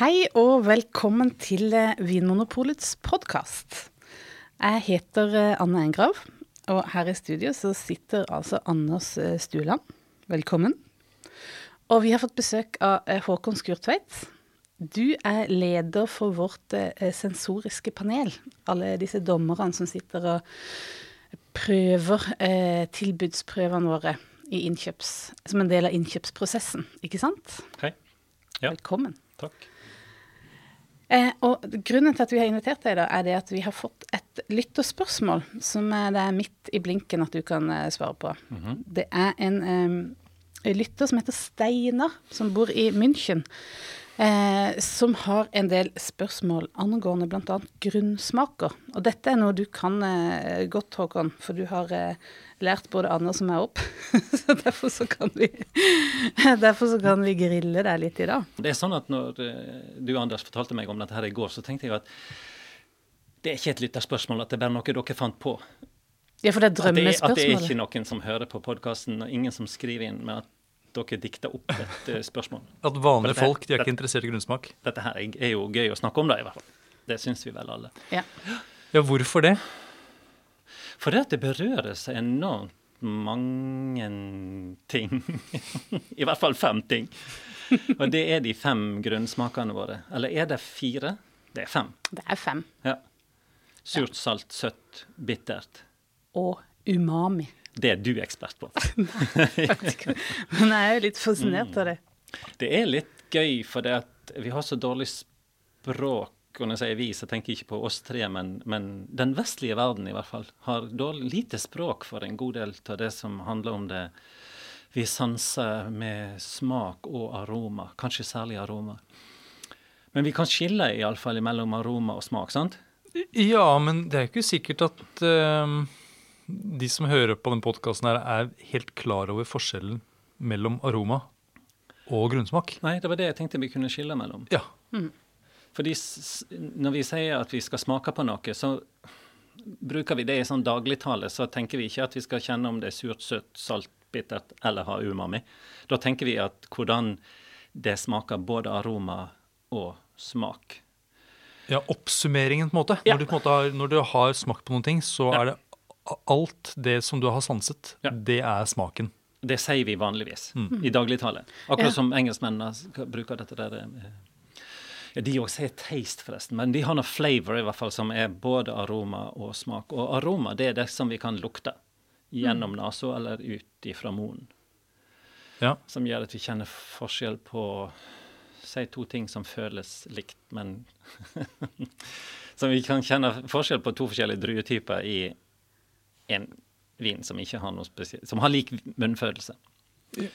Hei og velkommen til eh, Vinmonopolets podkast. Jeg heter eh, Anne Engrav, og her i studio så sitter altså Anders eh, Stuland. Velkommen. Og vi har fått besøk av Håkon Skurtveit. Du er leder for vårt sensoriske panel. Alle disse dommerne som sitter og prøver tilbudsprøvene våre innkjøps, som en del av innkjøpsprosessen, ikke sant? Hei. Ja. Velkommen. Takk. Eh, og Grunnen til at vi har invitert deg, da, er det at vi har fått et lytterspørsmål som er, det er midt i blinken at du kan eh, svare på. Mm -hmm. Det er en eh, lytter som heter Steinar, som bor i München. Eh, som har en del spørsmål angående bl.a. grunnsmaker. Og dette er noe du kan eh, godt, Håkon, for du har eh, lært både Anders som er opp. så derfor så kan vi derfor så kan vi grille deg litt i dag. Det er sånn at når eh, du Anders fortalte meg om dette her i går, så tenkte jeg at det er ikke et lytterspørsmål, at det er bare noe dere fant på. Ja, for det er drømmespørsmålet. At det, at det er ikke noen som hører på podkasten, og ingen som skriver inn med at dere dikter opp et uh, spørsmål. At vanlige dette, folk de er ikke interessert i grunnsmak? Dette her er jo gøy å snakke om, da, i hvert fall. Det syns vi vel alle. Ja. ja, hvorfor det? For det at det berører seg enormt mange ting. I hvert fall fem ting. Og det er de fem grunnsmakene våre. Eller er det fire? Det er fem. Det er fem. Ja. Surt, salt, søtt, bittert. Og umami. Det er du ekspert på. Men jeg er jo litt fascinert av det. Det er litt gøy, for vi har så dårlig språk og når jeg sier vi, så tenker jeg ikke på oss tre, men, men den vestlige verden i hvert fall har dårlig, lite språk for en god del av det som handler om det vi sanser med smak og aroma, kanskje særlig aroma. Men vi kan skille iallfall mellom aroma og smak, sant? Ja, men det er ikke sikkert at uh, de som hører på denne podkasten, er helt klar over forskjellen mellom aroma og grunnsmak. Nei, det var det jeg tenkte vi kunne skille mellom. Ja. Mm. Fordi når vi sier at vi skal smake på noe, så bruker vi det i sånn dagligtale. Så tenker vi ikke at vi skal kjenne om det er surt, søtt, salt, bittert eller har umami. Da tenker vi at hvordan det smaker både aroma og smak. Ja, oppsummeringen, på en måte. Ja. Når, du, på en måte har, når, du har, smakt på noen ting, så ja. er det alt det som du har sanset, ja. det er smaken. Det sier vi vanligvis mm. i dagligtale. Akkurat som engelskmennene bruker dette der eh, De også har taste, forresten, men de har noe flavor i hvert fall som er både aroma og smak. Og aroma det er det som vi kan lukte gjennom mm. nesa eller ut ifra munnen. Ja. Som gjør at vi kjenner forskjell på Si to ting som føles likt, men Som vi kan kjenne forskjell på to forskjellige druetyper i en vin som ikke har noe spesielt Som har lik munnfølelse.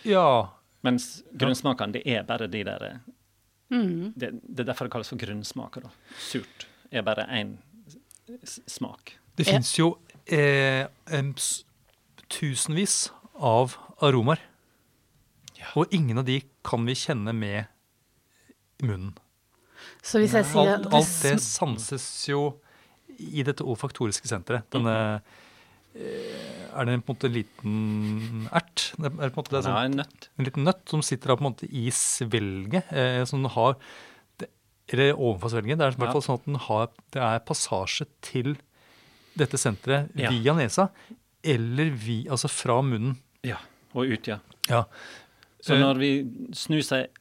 Ja. Mens grunnsmakene, det er bare de der Mm. Det, det, er derfor det kalles for grunnsmaker. Da. Surt er bare én smak. Det fins jo eh, tusenvis av aromaer. Ja. Og ingen av de kan vi kjenne med i munnen. Så hvis jeg sier alt, alt det sanses jo i dette olfaktoriske senteret. Denne mm. Eh, er det på en måte en liten ert? Det er på en, måte, det er sånn, ja, en nøtt. En liten nøtt som sitter da på en måte i svelget. Eh, som har, det, eller overfor svelget. Det er i hvert fall sånn at den har, det er passasje til dette senteret ja. via nesa. Eller vi, altså fra munnen. Ja, og ut, ja. ja. Så når vi snur seg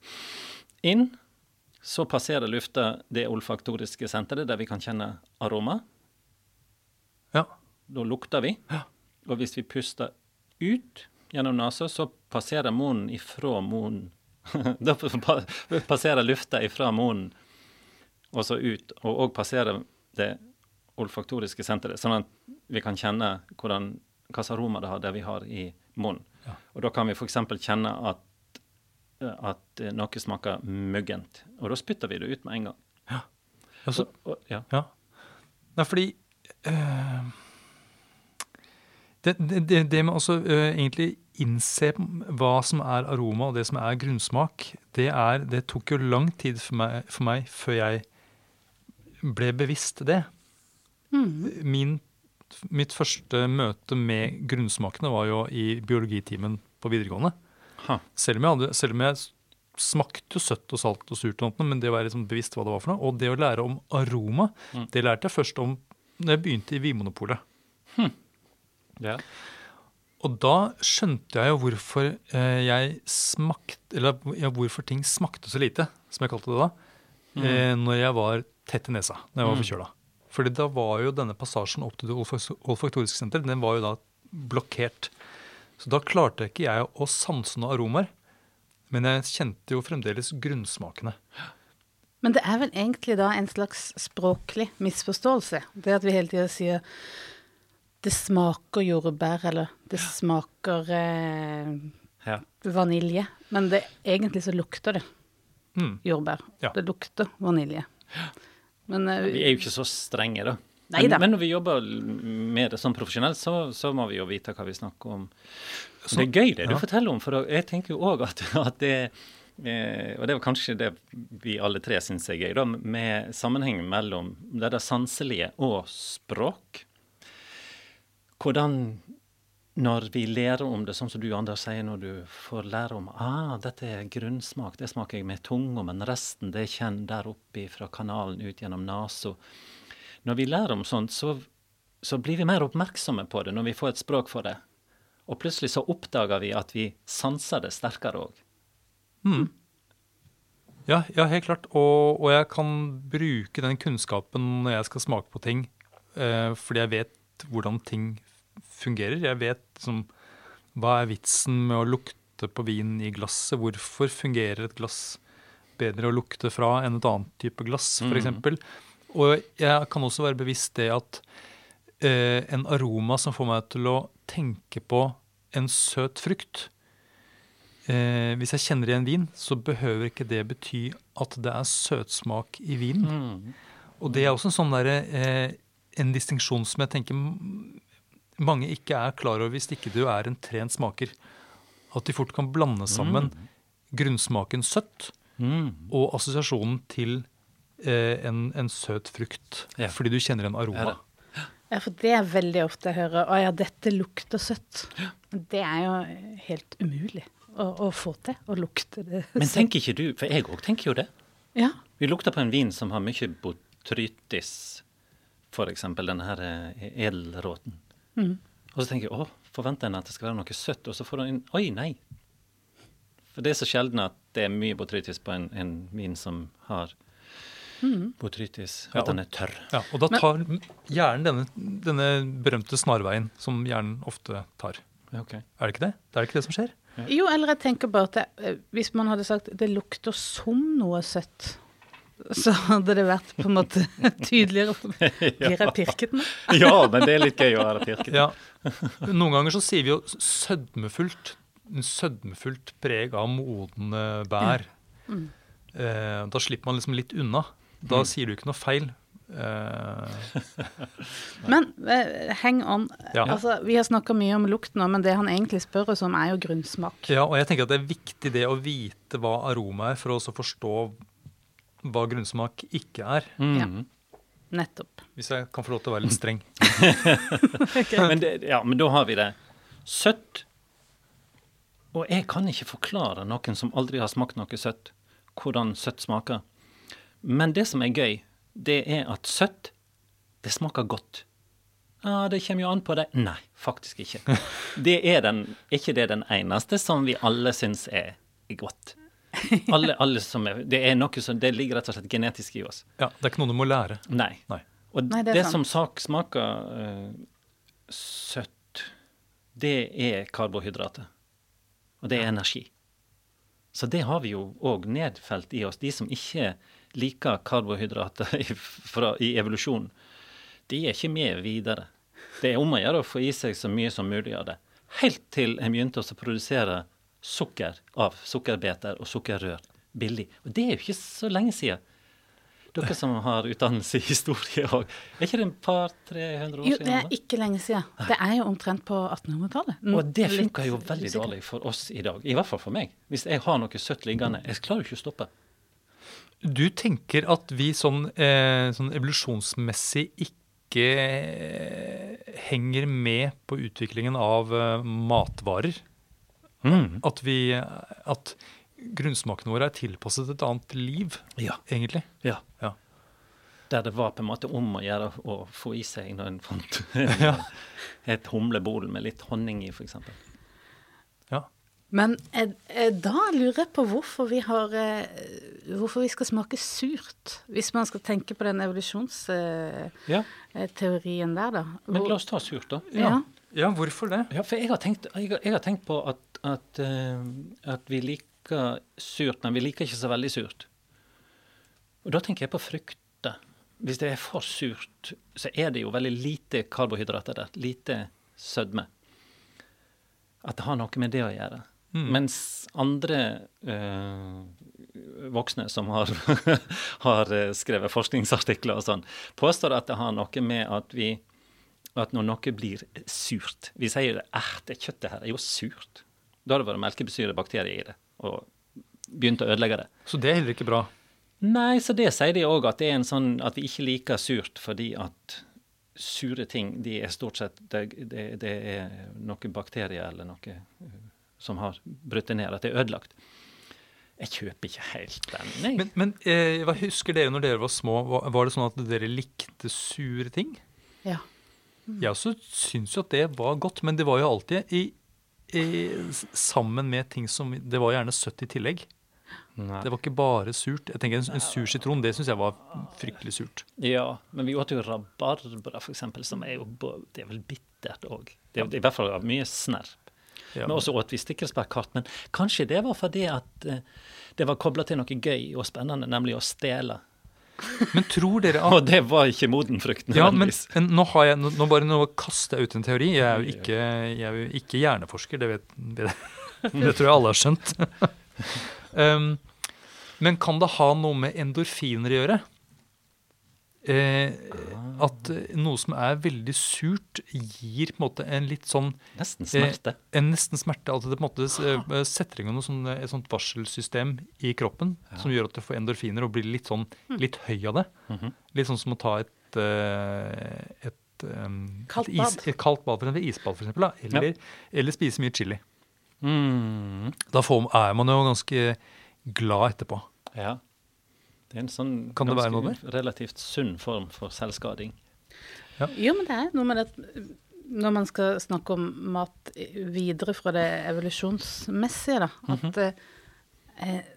inn, så passerer lufta det olfaktoriske senteret, der vi kan kjenne aroma. Ja. Da lukter vi. Og hvis vi puster ut gjennom nesa, så passerer munnen ifra munnen Da passerer lufta ifra munnen og så ut, og òg passerer det olfaktoriske senteret, sånn at vi kan kjenne hvordan, hvilket aroma det har, det vi har i munnen. Ja. Og da kan vi f.eks. kjenne at, at noe smaker muggent, og da spytter vi det ut med en gang. Ja. Altså, og, og, ja. ja. Nei, fordi øh det, det, det, med å uh, egentlig innse hva som er aroma og det som er grunnsmak, det, er, det tok jo lang tid for meg, for meg, før jeg ble bevisst det. Mm. Min, mitt første møte med grunnsmakene var jo i biologitimen på videregående. Selv om, jeg hadde, selv om jeg smakte søtt og salt og surt, og noe, men det å være liksom bevisst hva det var for noe. Og det å lære om aroma, Mm. det lærte jeg først om når jeg begynte i Vinmonopolet. Ja. Og da skjønte jeg jo hvorfor eh, jeg smakte eller ja, hvorfor ting smakte så lite, som jeg kalte det da, eh, når jeg var tett i nesa, når jeg var Mm. Fordi da var jo denne passasjen opp til det olfaktoriske senter, den var jo da blokkert. Så da klarte ikke jeg å sanse noen aromaer, men jeg kjente jo fremdeles grunnsmakene. Men det er vel egentlig da en slags språklig misforståelse. Det at vi hele tida sier det smaker jordbær, eller det smaker eh, ja. vanilje. Men det, egentlig så lukter det Mm. jordbær. Ja. Det lukter vanilje. Men eh, Vi er jo ikke så strenge, da. Men, men når vi jobber med det sånn profesjonelt, så, så må vi jo vite hva vi snakker om. Så- det er gøy det du ja. forteller om, for jeg tenker jo òg at, at det eh, Og det er kanskje det vi alle tre syns er gøy, da, med sammenhengen mellom det der sanselige og språk. Hvordan når vi lærer om det, sånn som du Anders sier, når du får lære om ah, dette er grunnsmak, det smaker jeg med tunga, men resten det kjenner der oppe fra kanalen ut gjennom nesa. Når vi lærer om sånt, så, så blir vi mer oppmerksomme på det når vi får et språk for det. Og plutselig så oppdager vi at vi sanser det sterkere òg. Mm. Ja, ja, helt klart. Og, og jeg kan bruke den kunnskapen når jeg skal smake på ting, eh, fordi jeg vet hvordan ting fungerer. Jeg vet som, hva er vitsen med å lukte på vin i glasset. Hvorfor fungerer et glass bedre å lukte fra enn et annet type glass, f.eks.? Mm. Og jeg kan også være bevisst det at eh, en aroma som får meg til å tenke på en søt frukt, Eh, hvis jeg kjenner igjen vin, så behøver ikke det bety at det er søtsmak i vinen. Mm. Og det er også en sånn derre eh, en distinksjon som jeg tenker mange ikke er klar over hvis ikke du er en trent smaker. At de fort kan blande sammen grunnsmaken søtt Mm. og assosiasjonen til eh, en, en søt frukt. Ja. Fordi du kjenner en aroma. Ja, Ja, for det er veldig ofte jeg hører å ja, dette lukter søtt. Det er jo helt umulig å, å få til å lukte det Men tenker ikke du, for jeg òg tenker jo det. Ja. Vi lukter på en vin som har mye botrytis, f.eks. denne her eh, edelråten. Mm. Og så tenker jeg å, forventer en at det skal være noe søtt, og så får du inn Oi, nei. For det er så sjelden at det er mye botrytis på en, en vin som har botrytis, Ja, at den er tørr. Ja, og da tar hjernen denne, denne berømte snarveien som hjernen ofte tar. Okay. Er det ikke det? Det er ikke det som skjer? Jo, eller jeg tenker bare at det, eh, hvis man hadde sagt det lukter som noe søtt, så hadde det vært på en måte tydeligere. Blir jeg pirket nå? ja, men det er litt gøy å være pirket. Ja. Noen ganger så sier vi jo sødmefullt. En sødmefullt preg av modne bær. Mm. Eh, da slipper man liksom litt unna. Da sier du ikke noe feil. Eh, Men eh, hang on. Ja. Altså, vi har snakka mye om lukt nå, men det han egentlig spør oss om, er jo grunnsmak. ja, og jeg tenker at det er viktig det å vite hva aroma er, for å også forstå hva grunnsmak ikke er. Mm. Ja. Nettopp. Hvis jeg kan få lov til å være litt streng. Men, det, ja, men da har vi det. Søtt. Og jeg kan ikke forklare noen som aldri har smakt noe søtt, hvordan søtt smaker. Men det som er gøy, det er at søtt, det smaker godt. Ja, det kommer jo an på det. Nei, faktisk ikke. Det er den, ikke det den eneste som vi alle syns er godt. Alle, alle som er, det er noe som, det ligger rett og slett genetisk i oss. Ja, Det er ikke noe du må lære. Nei. Nei. Og Nei, det det, som sak smaker uh, søtt, det er karbohydrater. Og det er energi. Så det har vi jo òg nedfelt i oss. De som ikke liker karbohydrater i, fra, i evolusjonen, de er ikke med videre. Det er om å gjøre å få i seg så mye som mulig av det. Helt til en begynte å produsere sukker av sukkerbeter og sukkerrør billig. Og det er jo ikke så lenge siden. Dere som har utdannelse i historie òg. Er ikke det en par-300 år Jo, siden? det er da? ikke lenge siden. Det er jo omtrent på 1800-tallet. Mm, Og det funker jo veldig usikker. dårlig for oss i dag. I hvert fall for meg. Hvis jeg har noe søtt liggende. Jeg klarer jo ikke å stoppe. Du tenker at vi sånn, eh, sånn evolusjonsmessig ikke eh, henger med på utviklingen av eh, matvarer? Mm. At vi At grunnsmakene våre er tilpasset et annet liv, Ja. egentlig. ja. Ja. Der det var på en måte om å gjøre å få i seg når en fant Ja. et humlebol med litt honning i, f.eks. ja. Men eh, eh, da lurer jeg på hvorfor vi har eh, Hvorfor vi skal smake surt, hvis man skal tenke på den evolusjonsteorien Ja. der, da. Men la oss ta surt, da. ja. ja, hvorfor det? Ja, for jeg har tenkt, jeg jeg har tenkt på at, at, eh, at vi liker surt, men vi liker ikke så veldig surt. Og da tenker jeg på frukter. Hvis det er for surt, så er det jo veldig lite karbohydrater der. Lite sødme. At det har noe med det å gjøre. Mm. Mens andre eh, voksne som har, har eh, skrevet forskningsartikler og sånn, påstår at det har noe med at vi at når noe blir surt Vi sier at det kjøttet her er jo surt. Da har det vært melkebesyrede i det og begynt å ødelegge det. Så det er heller ikke bra. Nei, så det sier de òg, at det er en sånn at vi ikke liker surt fordi at sure ting, de er stort sett Det, det, det er noen bakterier eller noe eh, som har brutt det ned, at det er ødelagt. Jeg kjøper ikke helt den. nei. Men, men eh, hva husker dere når dere var små? Var, var det sånn at dere likte sure ting? ja. Jeg også syns jo at det var godt, men det var jo alltid i, sammen med ting som Det var gjerne søtt i tillegg. Nei. Det var ikke bare surt. Jeg tenker En, en sur sitron det syns jeg var fryktelig surt. Ja, men vi åt jo rabarbra, eksempel, som er jo Det er vel bittert òg. Det det er i hvert fall mye snerp. Ja. Men også åt vi stikkelsbærkart. Men kanskje det var fordi at eh, det var kobla til noe gøy og spennende, nemlig å stjele. Men tror dere at Og det var ikke moden frukt, ja, men, men nå, har jeg, nå, nå bare nå kaster jeg ut en teori. Jeg er jo ikke, jeg er jo ikke hjerneforsker, det, vet, det, det tror jeg alle har skjønt. um, men kan det ha noe med endorfiner å gjøre? Eh, at eh, noe som er veldig surt, gir på en måte en litt sånn Nesten smerte. En nesten smerte. At det på en måte eh, setter i gang sånn, et sånt varselsystem i kroppen som gjør at du får endorfiner og blir litt sånn litt høy av det. Mhm. Litt sånn som å ta et, eh, et, um, Kaldt et, is, et kaldt bad, for eksempel. Isbad, for eksempel. Da. Eller, eller spise mye chili. Mm. Da får, er man jo ganske glad etterpå. Ja. Det er en sånn Kan det være ganske relativt sunn form for selvskading. Jo, men det er noe med det når man skal snakke om mat videre fra det evolusjonsmessige, da. At eh,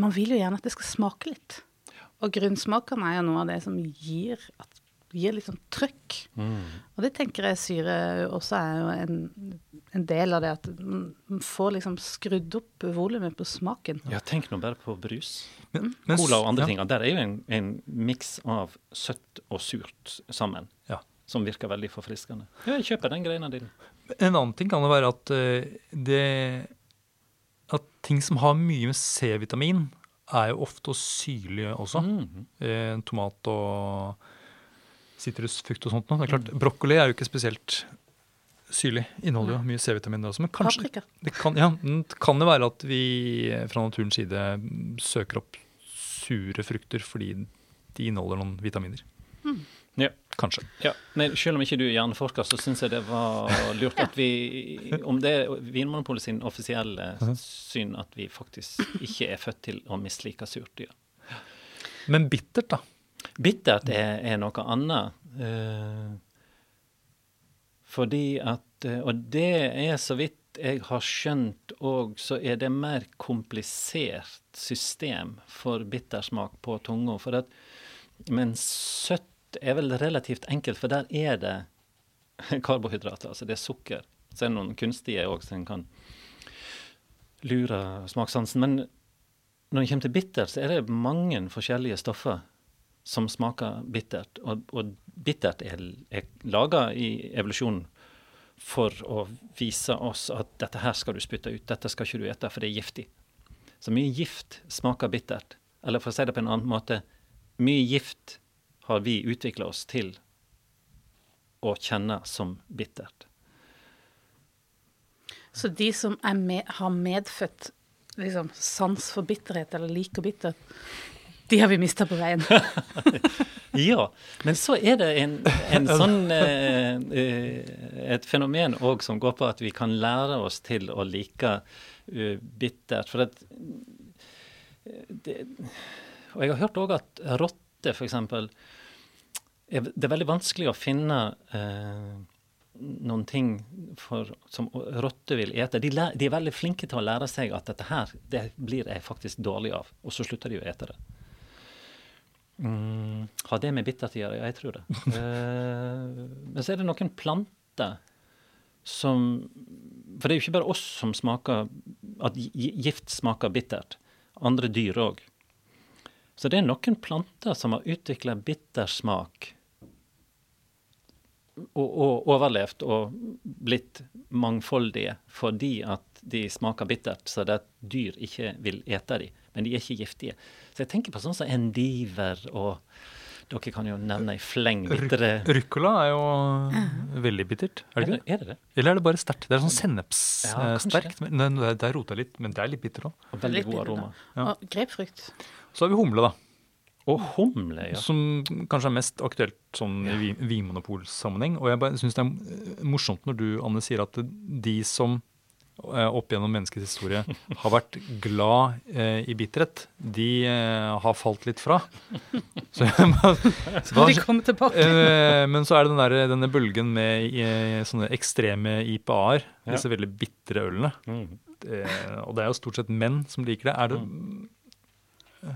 man vil jo gjerne at det skal smake litt. Og grunnsmakene er jo noe av det som gir, at, gir litt sånn trøkk. Og det tenker jeg syre også er jo en, en del av det, at man får liksom skrudd opp volumet på smaken. Ja, tenk nå bare på brus. Men, men- Cola og andre ja, ting. Der er jo en, en miks av søtt og surt sammen. Ja. Som virker veldig forfriskende. Ja, jeg kjøper den greina din. En annen ting kan jo være at eh, det At ting som har mye med C-vitamin, er jo ofte syrlige også. Mhm. Eh, tomat og sitrusfrukt og sånt. nå. Det er klart, Brokkoli er jo ikke spesielt syrlig. Inneholder jo mye C-vitamin også. Men kanskje Paprika. det kan, ja, det kan jo være at vi fra naturens side søker opp sure frukter fordi de inneholder noen vitaminer. Ja. Kanskje. Ja. Nei, selv om ikke du er hjerneforsker, så syns jeg det var lurt at vi Om det er Vinmonopolet sin offisielle syn at vi faktisk ikke er født til å mislike surt. dyr. Men bittert, da. Bittert er, er noe annet. Uh, fordi at eh, Og det er så vidt jeg har skjønt òg, så er det mer komplisert system for bittersmak på tunga. For at, men søtt er vel relativt enkelt, for der er det karbohydrater, altså det er sukker. Så er det noen kunstige òg som kan lure smakssansen. Men når det kommer til bitter, så er det mange forskjellige stoffer som smaker bittert. Og, og bittert er, er laga i evolusjonen for å vise oss at dette her skal du spytte ut, dette skal ikke du ete, for det er giftig. Så mye gift smaker bittert. Eller for å si det på en annen måte, mye gift har vi utvikla oss til å kjenne som bittert. Så de som med, har medfødt liksom, sans for bitterhet, eller liker bittert, de har vi mista på veien. Ja, men så er det en, en sånn eh, eh, et fenomen òg som går på at vi kan lære oss til å like uh, bittert. For at, det, Og jeg har hørt òg at rotter, f.eks. Det er veldig vanskelig å finne eh, noen ting for, som rotter vil ete. De, de, er veldig flinke til å lære seg at dette her det blir jeg faktisk dårlig av, og så slutter de å ete det. Mm, har det med bittert å gjøre? Ja, jeg tror det. uh, men så er det noen planter som For det er jo ikke bare oss som smaker at gift smaker bittert. Andre dyr òg. Så det er noen planter som har utvikla bitter smak og, og, overlevd og blitt mangfoldige fordi at de smaker bittert, så det at dyr ikke vil ete dem. Men de er ikke giftige. Så jeg tenker på sånn som endiver og dere kan jo nevne i fleng bitre Ruccola er jo veldig bittert, er det ikke det? Er det det? Eller er det bare sterkt? Det er sånn sennepssterkt. Ja, det. det, er rota litt, men det er litt bitter òg. Veldig god aroma. Ja. Og grepfrukt. Så har vi humle, da. Og humle, ja. Som kanskje er mest aktuelt sånn ja. i vinmonopolsammenheng. Og jeg syns det er morsomt når du, Anne, sier at de som opp gjennom menneskets historie har vært glad eh, i bitterhet, de eh, har falt litt fra. Så, så da, de kommer tilbake. Eh, men så er det den der, denne bølgen med eh, sånne ekstreme IPA-er, ja. disse veldig bitre ølene. Mm. Det, og det er jo stort sett menn som liker det. Er det mm.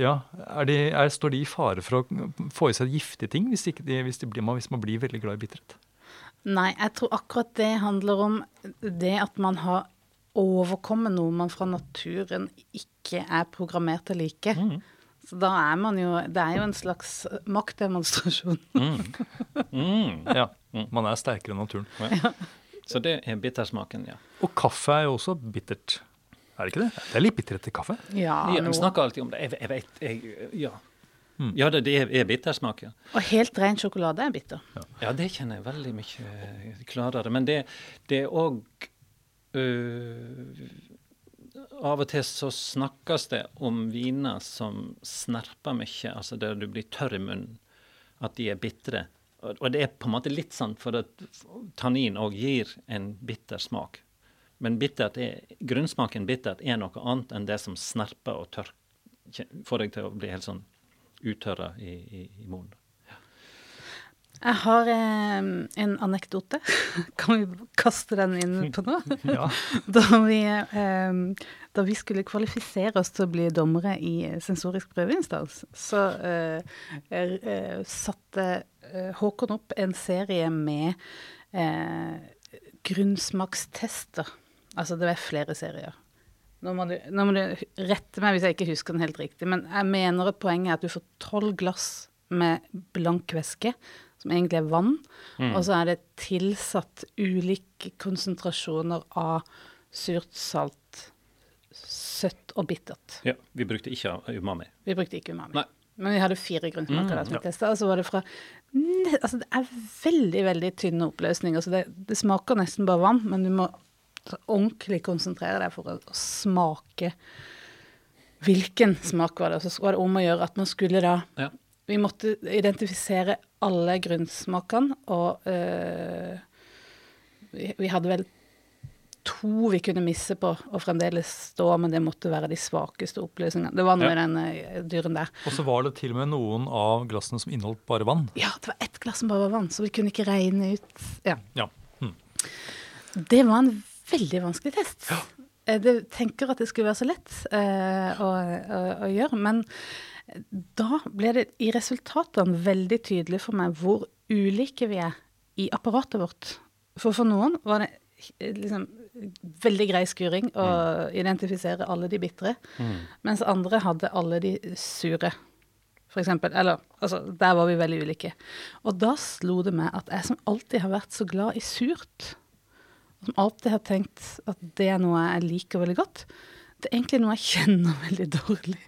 ja, er de, er, Står de i fare for å få i seg giftige ting hvis, de, hvis, de blir, hvis man blir veldig glad i bitterhet? Nei, jeg tror akkurat det handler om det at man har overkommet noe man fra naturen ikke er programmert til å like. Mm. Så da er man jo Det er jo en slags maktdemonstrasjon. Mm. Mm. Ja. Man er sterkere enn naturen. Ja. Så det er bittersmaken, ja. Og kaffe er jo også bittert. Er det ikke det? Det er litt bitterhet i kaffe. Ja, ja Vi snakker alltid om det. Jeg, jeg vet jeg, Ja. Mm. Ja, det, det er bittersmak. Ja. Og helt ren sjokolade er bitter. Ja. ja, det kjenner jeg veldig mye eh, klarere. Men det, det er òg øh, Av og til så snakkes det om viner som snerper mye, altså der du blir tørr i munnen. At de er bitre. Og det er på en måte litt sant, for at tannin òg gir en bitter smak. Men bittert er, grunnsmaken bittert er noe annet enn det som snerper og tørker, får deg til å bli helt sånn uttørra i, i, i munnen. Ja. Jeg har eh, en anekdote. kan vi kaste den inn på nå? ja. da, vi, eh, da, vi, skulle kvalifisere oss til å bli dommere i sensorisk prøveinstans, så eh, eh satte eh, Håkon opp en serie med eh, grunnsmakstester. Altså det var flere serier. Nå må, du, nå må, du, rette meg hvis jeg ikke husker den helt riktig, men jeg mener at poenget er at du får tolv glass med blank væske, som egentlig er vann, mm. og så er det tilsatt ulike konsentrasjoner av surt, salt, søtt og bittert. Ja, vi brukte ikke umami. Vi brukte ikke umami. Nei. Men vi hadde fire grunnsmaker mm, som vi ja. testa, og så var det fra Altså, det er veldig, veldig tynne oppløsninger, så det, det smaker nesten bare vann, men du må ordentlig konsentrere deg for å, å smake hvilken smak var det. Og så var det om å gjøre at man skulle da ja. Vi måtte identifisere alle grunnsmakene, og øh, vi, vi, hadde vel to vi kunne misse på og fremdeles stå, men det måtte være de svakeste oppløsningene. Det var noe ja. i den uh, dyren der. Og så var det til og med noen av glassene som inneholdt bare vann? Ja, det var ett glass som bare var vann, så vi kunne ikke regne ut Ja. ja. Hm. Det var en veldig vanskelig test. Ja. Jeg eh, tenker at det skulle være så lett eh, å, å, å, gjøre, men da ble det i resultatene veldig tydelig for meg hvor ulike vi er i apparatet vårt. For for noen var det eh, liksom veldig grei skuring å mm. identifisere alle de bitre, mm. mens andre hadde alle de sure. Eksempel, eller altså, der var vi veldig ulike. Og da slo det meg at jeg som alltid har vært så glad i surt, som alltid har tenkt at det er noe jeg liker veldig godt. Det er egentlig noe jeg kjenner veldig dårlig.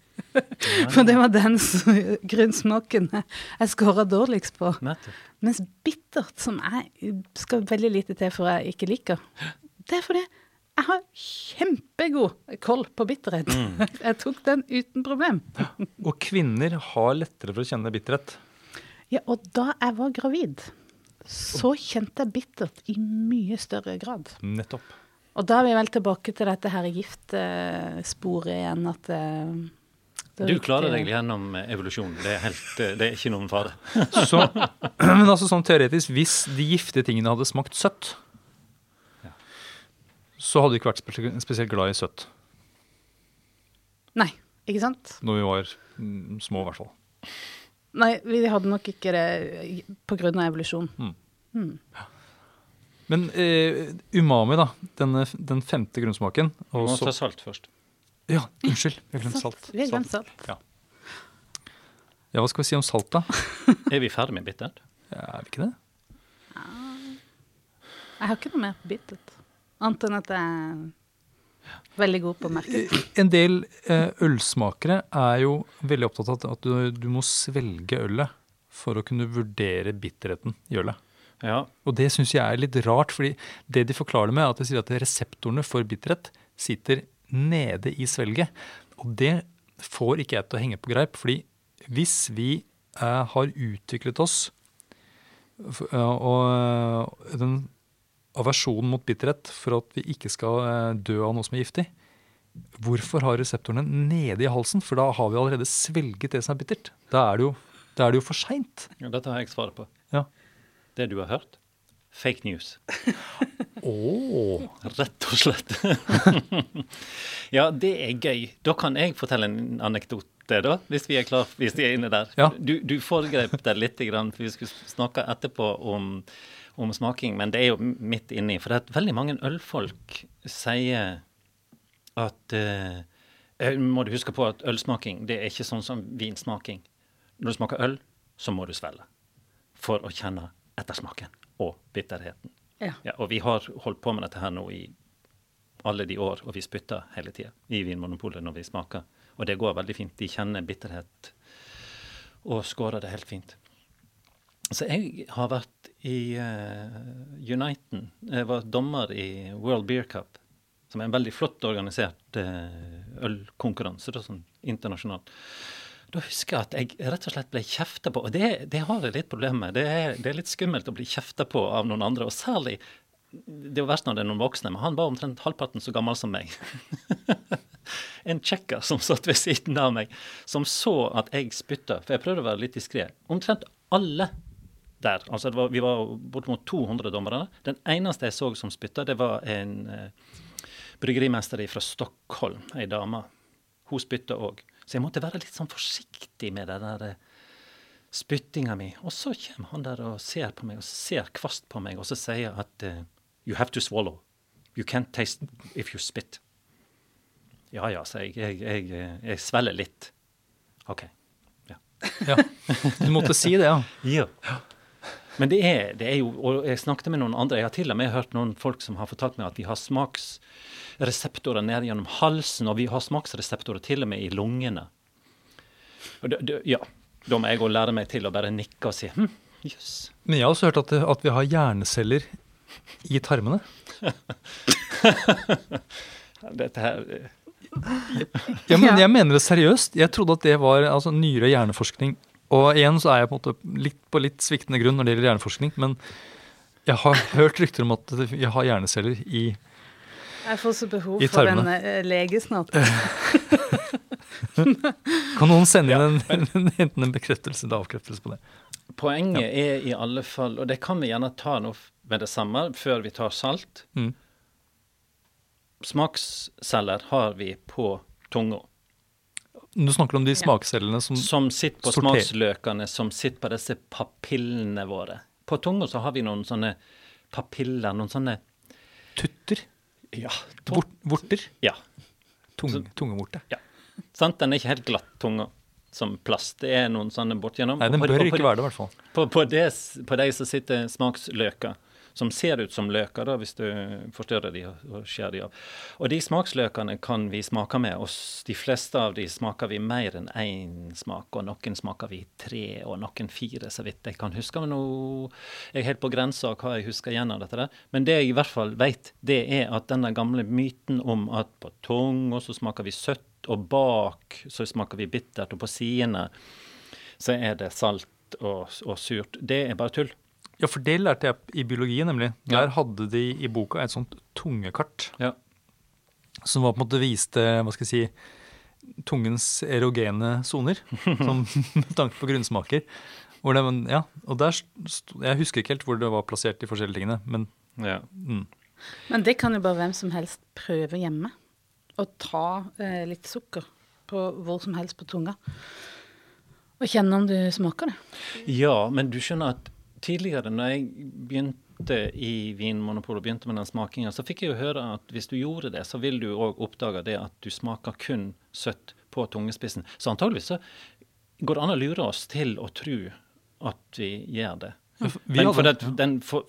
For det var den grunnsmaken jeg skåra dårligst på. Mens bittert, som jeg skal veldig lite til for jeg ikke liker, det er fordi jeg har kjempegod koll på bitterhet. Mm. Jeg tok den uten problem. Og kvinner har lettere for å kjenne bitterhet. Ja, og da jeg var gravid så kjente jeg bittert i mye større grad. Nettopp. Og da er vi vel tilbake til dette her giftsporet igjen, at eh, det Du klarer deg gjennom evolusjonen. Det er, helt, eh, det er ikke noen fare. Så, men altså sånn teoretisk, hvis de giftige tingene hadde smakt søtt, Ja. så hadde vi ikke vært spesielt, spesielt glad i søtt Nei, ikke sant? når vi var mm, små, i hvert fall. Nei, vi hadde nok ikke det på grunn av evolusjon. Mm. Mm. Men eh, umami, da. Denne, den femte grunnsmaken. Vi må så, ta salt først. ja, unnskyld. Vi har glemt salt. Vi har glemt salt. Ja. ja, hva skal vi si om salt, da? Er vi ferdig med bittert? Ja, er vi ikke det? Jeg har ikke noe mer på bittert. Annet enn at jeg er veldig god på å merke. En del eh, ølsmakere er jo veldig opptatt av at du, du må svelge ølet for å kunne vurdere bitterheten i ølet. Ja. Og det syns jeg er litt rart, fordi det de forklarer det med, er at de sier at reseptorene for bitterhet sitter nede i svelget. Og det får ikke jeg til å henge på greip, fordi hvis vi eh, har utviklet oss eh, og eh, den aversjonen mot bitterhet for at vi ikke skal eh, dø av noe som er giftig, hvorfor har reseptorene nede i halsen? For da har vi allerede svelget det som er bittert. Da er det jo, da er det jo for seint. ja, dette har jeg svaret på. Ja. Det du har hørt, fake news. Oh. Rett og slett. ja, det er gøy. Da kan jeg fortelle en anekdote, da, hvis vi er klar, hvis vi er inne der. Ja. Du, du foregrep deg litt, for vi skulle snakke etterpå om, om smaking, men det er jo midt inni. For det at veldig mange ølfolk sier at eh, må du huske på at ølsmaking det er ikke sånn som vinsmaking. Når du smaker øl, så må du svelge for å kjenne ettersmaken og bitterheten. Ja. Ja, og vi har holdt på med dette her nå i alle de år, og vi spytter hele tida i Vinmonopolet når vi smaker. Og det går veldig fint. De kjenner bitterhet og skårer det helt fint. Så jeg har vært i uh, Uniten. Jeg var dommer i World Beer Cup, som er en veldig flott organisert uh, ølkonkurranse, sånn internasjonalt. Da husker jeg at jeg rett og slett ble kjefta på, og det, det har jeg litt problemer med. Det er, det er litt skummelt å bli kjefta på av noen andre, og særlig det jo verst når det er noen voksne, men han var omtrent halvparten så gammel som meg. en tsjekker som satt ved siden av meg, som så at jeg spytta, for jeg prøvde å være litt diskré. Omtrent alle der, altså det var, vi var bortimot 200 dommere, den eneste jeg så som spytta, det var en eh, bryggerimester fra Stockholm, ei dame. Hun spytta òg. Så jeg måtte være litt sånn forsiktig med den der eh, spyttinga mi. Og så kommer han der og ser på meg, og ser kvast på meg, og så sier at eh, You have to swallow. You can't taste if you spit. Ja ja, sier jeg. Jeg, jeg, eh, jeg svelger litt. OK. Ja. Ja. Du måtte si det, ja. Ja. Men det er, det er jo Og jeg snakket med noen andre. Jeg har til og med hørt noen folk som har fortalt meg at vi har smaksreseptorer ned gjennom halsen, og vi har smaksreseptorer til og med i lungene. Og det, det, ja. Da må jeg gå og lære meg til å bare nikke og si hm, jøss. Men jeg har også hørt at, at vi har hjerneceller i tarmene. Dette her eh, Ja, men jeg mener det seriøst. Jeg trodde at det var altså, nyere hjerneforskning. Og igjen så er jeg på en måte litt på litt sviktende grunn når det gjelder hjerneforskning. Men jeg har hørt rykter om at vi har hjerneceller i Jeg får så behov for en tarmene. eh, lege snart. Kan noen sende inn en, en, enten en bekreftelse eller avkreftelse på det? Poenget er i alle fall, og det kan vi gjerne ta nå med det samme før vi tar salt Mm. Smaksceller har vi på tunga. Du snakker om de smakscellene som Som sitter på Sorter. smaksløkene, som sitter på disse papillene våre. På tunga så har vi noen sånne papiller, noen sånne tutter, Ja. vort, vorter, ja. tung, tungevorte. Sant? Den er ikke helt glatt, tunga, som plast. Det er noen sånne bortgjennom. Nei, den bør på- på- ikke være det, i hvert fall. På, på, det, på de som sitter smaksløker, som ser ut som løker, da, hvis du forstørrer de og, og skjærer de av. Og de smaksløkene kan vi smake med, og de fleste av de smaker vi mer enn én smak, og noen smaker vi tre, og noen fire, så vidt jeg kan huske. Men nå jeg er helt på grensa av hva jeg husker igjen av dette. Men det jeg i hvert fall vet, det er at denne gamle myten om at på tunga så smaker vi søtt, og bak så smaker vi bittert, og på sidene så er det salt og, og surt. Det er bare tull. Ja, for det lærte jeg i biologi, nemlig. Ja. Der hadde de i boka et sånt tungekart Ja. som var på en måte viste hva skal jeg si, tungens erogene soner, med tanke på grunnsmaker. Hvor det, men, ja, og der sto, Jeg husker ikke helt hvor det var plassert, de forskjellige tingene. Men ja. mm, Men det kan jo bare hvem som helst prøve hjemme. Å ta eh, litt sukker på hvor som helst på tunga. Og kjenne om du smaker det. Ja, men du skjønner at tidligere, når jeg begynte i Vinmonopolet begynte med den smakinga, så fikk jeg jo høre at hvis du gjorde det, så vil du òg oppdage det at du smaker kun søtt på tungespissen. Så antageligvis så går det an å lure oss til å tro at vi gjør det. vi Men for det, den for,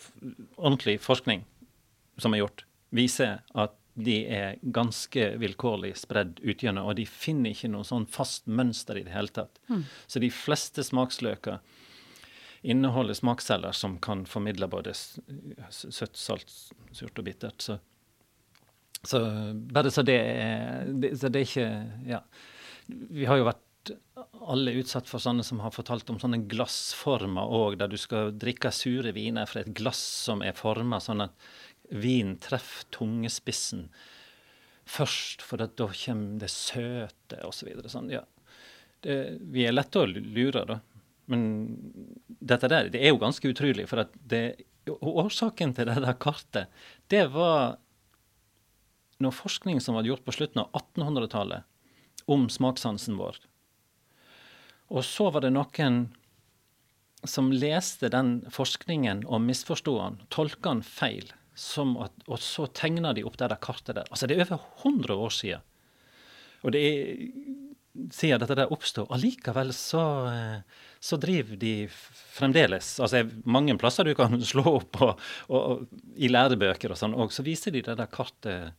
ordentlig forskning som er gjort, viser at de er ganske vilkårlig spredd ut gjennom, og de finner ikke noe sånn fast mønster i det hele tatt. Så de fleste smaksløker inneholder smaksceller som kan formidle både søtt, salt, surt og bittert. Så, så bare så det er Så det er ikke Ja. Vi har jo vært alle utsatt for sånne som har fortalt om sånne glassformer òg, der du skal drikke sure viner fra et glass som er forma sånn at vinen treffer tungespissen først, for da kommer det søte osv. Så sånn, ja. Det, vi er lette å lure, da. Men dette der, det er jo ganske utrolig. For at det, årsaken til det der kartet, det var noe forskning som var gjort på slutten av 1800-tallet om smakssansen vår. Og så var det noen som leste den forskningen og misforsto den, tolka den feil, at, og så tegna de opp det der kartet der. Altså, det er over 100 år siden. Og det er siden dette der oppstod. Allikevel så, eh, så driver de fremdeles altså Mange plasser du kan slå opp og, og, og, i lærebøker og sånn, og så viser de det der kartet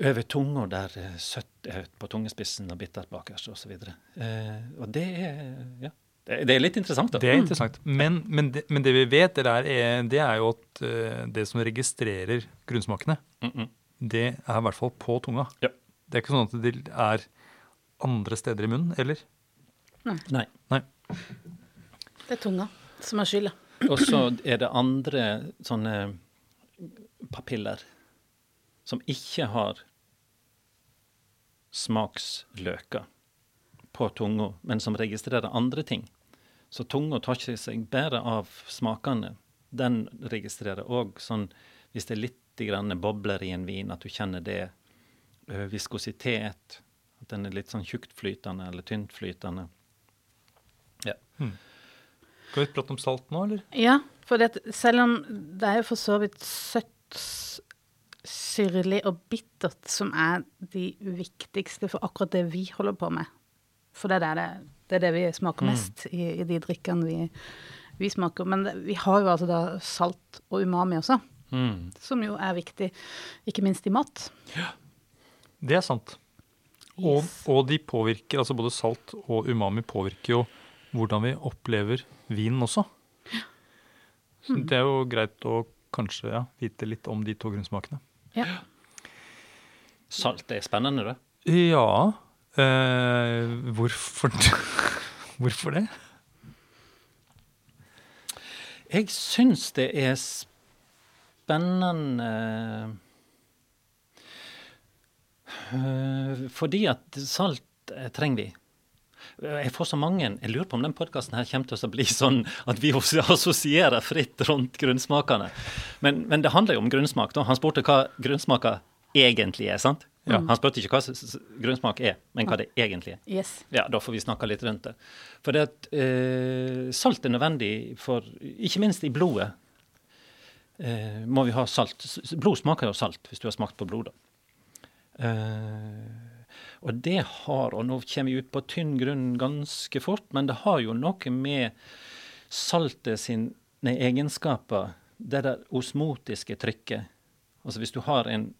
over tunga der eh, søtt er på tungespissen og bittert bakerst osv. Eh, og det er ja, det, er- det er litt interessant, da. Det er interessant. Men, men, det, men det vi vet, det, der er, det er jo at eh, det som registrerer grunnsmakene, Mm -mm. det er i hvert fall på tunga. Ja. Det er ikke sånn at det er andre steder i munnen, eller? Nei. Nei. Det er tunga som har skylda. Og så er det andre sånne papiller som ikke har smaksløker på tunga, men som registrerer andre ting. Så tunga tar ikke seg bedre av smakene. Den registrerer òg sånn hvis det er litt grann bobler i en vin, at du kjenner det. viskositet, at den er litt sånn tjuktflytende eller tyntflytende. Ja. Skal vi prate om salt nå, eller? Ja, for det, selv om det er jo for så vidt søtt, syrlig og bittert som er de viktigste for akkurat det vi holder på med. For det er det, det, er det vi smaker mest i, i de drikkene vi, vi smaker. Men det, vi har jo altså da salt og umami også, Mm. som jo er viktig, ikke minst i mat. Ja, Det er sant. Og, Yes. og de påvirker, altså både salt og umami påvirker jo hvordan vi opplever vinen også. Så det er jo greit å kanskje ja, vite litt om de to grunnsmakene. Ja. Salt er spennende, det. Ja eh, Hvorfor Hvorfor det? Jeg syns det er spennende øh, Fordi at salt eh, trenger vi. Jeg får så mange Jeg lurer på om den podkasten kommer til å bli sånn at vi assosierer fritt rundt grunnsmakene. Men, men det handler jo om grunnsmak. da. Han spurte hva grunnsmaker egentlig er. sant? Ja. Han spurte ikke hva grunnsmak er, men hva det egentlig er. Yes. Ja, da får vi snakke litt rundt det. For det at eh, salt er nødvendig for Ikke minst i blodet eh, må vi ha salt. Blod smaker jo salt, hvis du har smakt på blod, da. Eh, og det har, og nå kommer vi ut på tynn grunn ganske fort, men det har jo noe med saltet sine egenskaper, det der osmotiske trykket. Altså hvis du har en,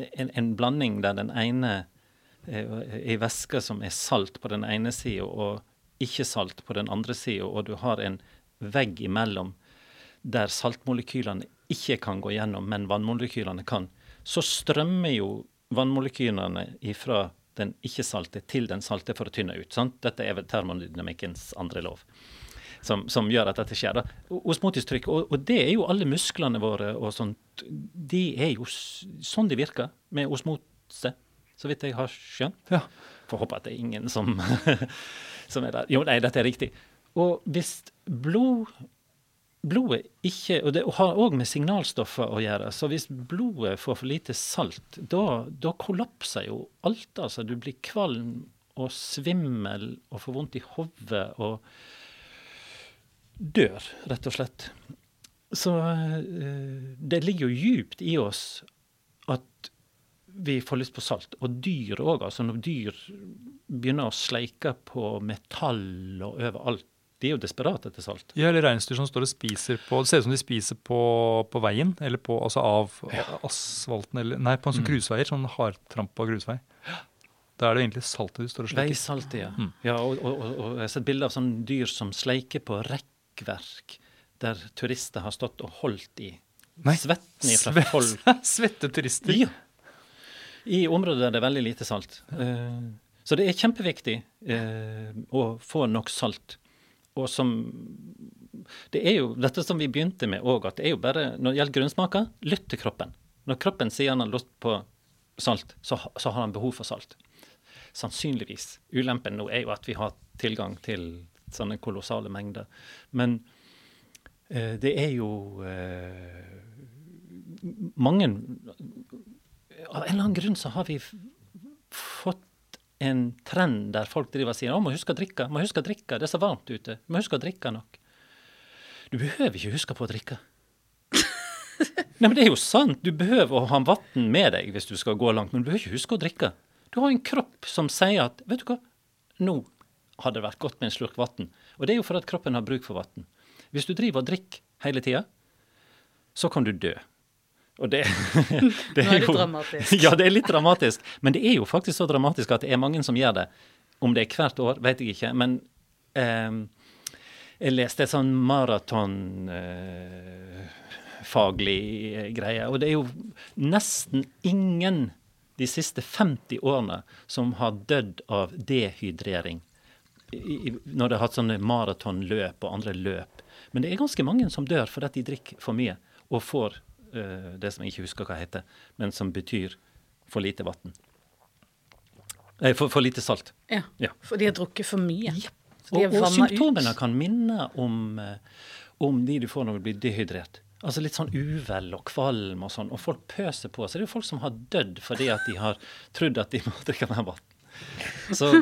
en, en blanding der den ene i væske som er salt på den ene sida og ikke salt på den andre sida, og du har en vegg imellom der saltmolekylene ikke kan gå gjennom, men vannmolekylene kan, så strømmer jo vannmolekylene ifra den ikke-salte til den salte for å tynne ut. sant? Dette er vel termodynamikkens andre lov. som, som gjør at dette skjer. da. Osmotistrykk, og, og det er jo alle musklene våre og sånt. Det er jo sånn det virker med osmose, så vidt jeg har skjønt. Ja. Får håpe at det er ingen som, som er der. Jo, nei, dette er riktig. Og hvis blod blodet ikke Og det har òg med signalstoffer å gjøre. Så hvis blodet får for lite salt, da, da kollapser jo alt. Altså, du blir kvalm og svimmel og får vondt i hodet og dør, rett og slett. Så eh, det ligger jo djupt i oss at vi får lyst på salt. Og dyr òg. Altså når dyr begynner å sleike på metall og overalt, de er jo desperate etter salt. Ja, eller reinsdyr som står og spiser på Det ser ut som de spiser på, på veien, eller på, altså av asfalten, eller Nei, på en sånn grusveier. Sånn hardtrampa grusvei. Da er det egentlig saltet du står og sleiker. Veisaltet, ja. Mm. ja og, og, og, og jeg har sett bilder av sånne dyr som sleiker på rekkverk, der turister har stått og holdt i. Nei, Svetten fra Svett- folk. Svette turister. Ja. I områder der det er veldig lite salt. Uh, så det er kjempeviktig uh, å få nok salt. Og som Det er jo dette som vi begynte med òg, at det er jo bare Når det gjelder grunnsmaker, lytt til kroppen. Når kroppen sier han har lyst på salt, så, så har han behov for salt. Sannsynligvis. Ulempen nå er jo at vi har tilgang til sånne kolossale mengder. Men eh, det er jo eh, mange Av en eller annen grunn så har vi fått en trend der folk driver og sier å, må huske å drikke, må huske å drikke, det er så varmt ute, må huske å drikke nok. Du behøver ikke huske på å drikke. Nei, men Det er jo sant. Du behøver å ha vann med deg hvis du skal gå langt, men du behøver ikke huske å drikke. Du har en kropp som sier at vet du hva, nå hadde det vært godt med en slurk vann. Og det er jo for at kroppen har bruk for vann. Hvis du driver og drikker hele tida, så kan du dø. Og det, det Nå er det dramatisk. Ja, det er litt dramatisk. Men det er jo faktisk så dramatisk at det er mange som gjør det. Om det er hvert år, vet jeg ikke. Men eh, jeg leste et sånn maratonfaglig eh, greie, og det er jo nesten ingen de siste 50 årene som har dødd av dehydrering. I, når de har hatt sånne maratonløp og andre løp. Men det er ganske mange som dør fordi de drikker for mye og får eh, det som jeg ikke husker hva heter, men som betyr for lite vann. Nei, for, for lite salt. Ja, Ja. for de har drukket for mye. Så Og, de og symptomene ut. kan minne om, eh, om de du får når du blir dehydrert. Altså litt sånn uvel og kvalm og sånn. Og folk pøser på. Så det er jo folk som har dødd fordi at de har trodd at de må drikke mer vann. Så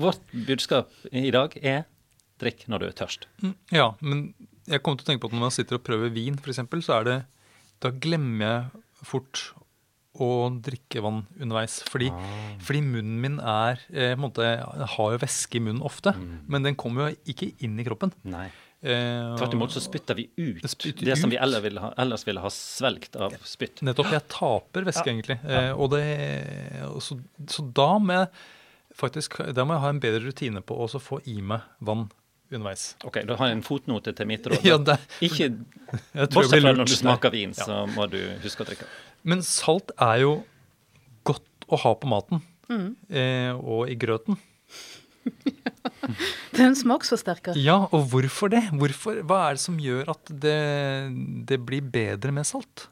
vårt budskap i dag er drikk når du er tørst. Mm, Ja, men jeg kommer til å tenke på at når man sitter og prøver vin, f.eks., så er det Da glemmer jeg fort å drikke vann underveis. Fordi, fordi munnen min er eh, måte, Jeg har jo væske i munnen ofte, men den kommer jo ikke inn i kroppen. Nei. Eh, Tvert imot så spytter vi ut Det det som vi ellers ville ha, ellers ville ha svelgt av spytt. Nettopp. Jeg taper væske, egentlig. Ja. og det, så, så da må jeg faktisk da må jeg ha en bedre rutine på å få i meg vann underveis. Ok, Da har jeg en fotnote til mitt råd. Ja, det, Ikke Bortsett fra når du smaker vin, Ja. så må du huske å drikke. Men salt er jo godt å ha på maten. Mm. Eh, og i grøten. Det er en smaksforsterker. Ja, og hvorfor det? Hvorfor, hva er det som gjør at det, det blir bedre med salt?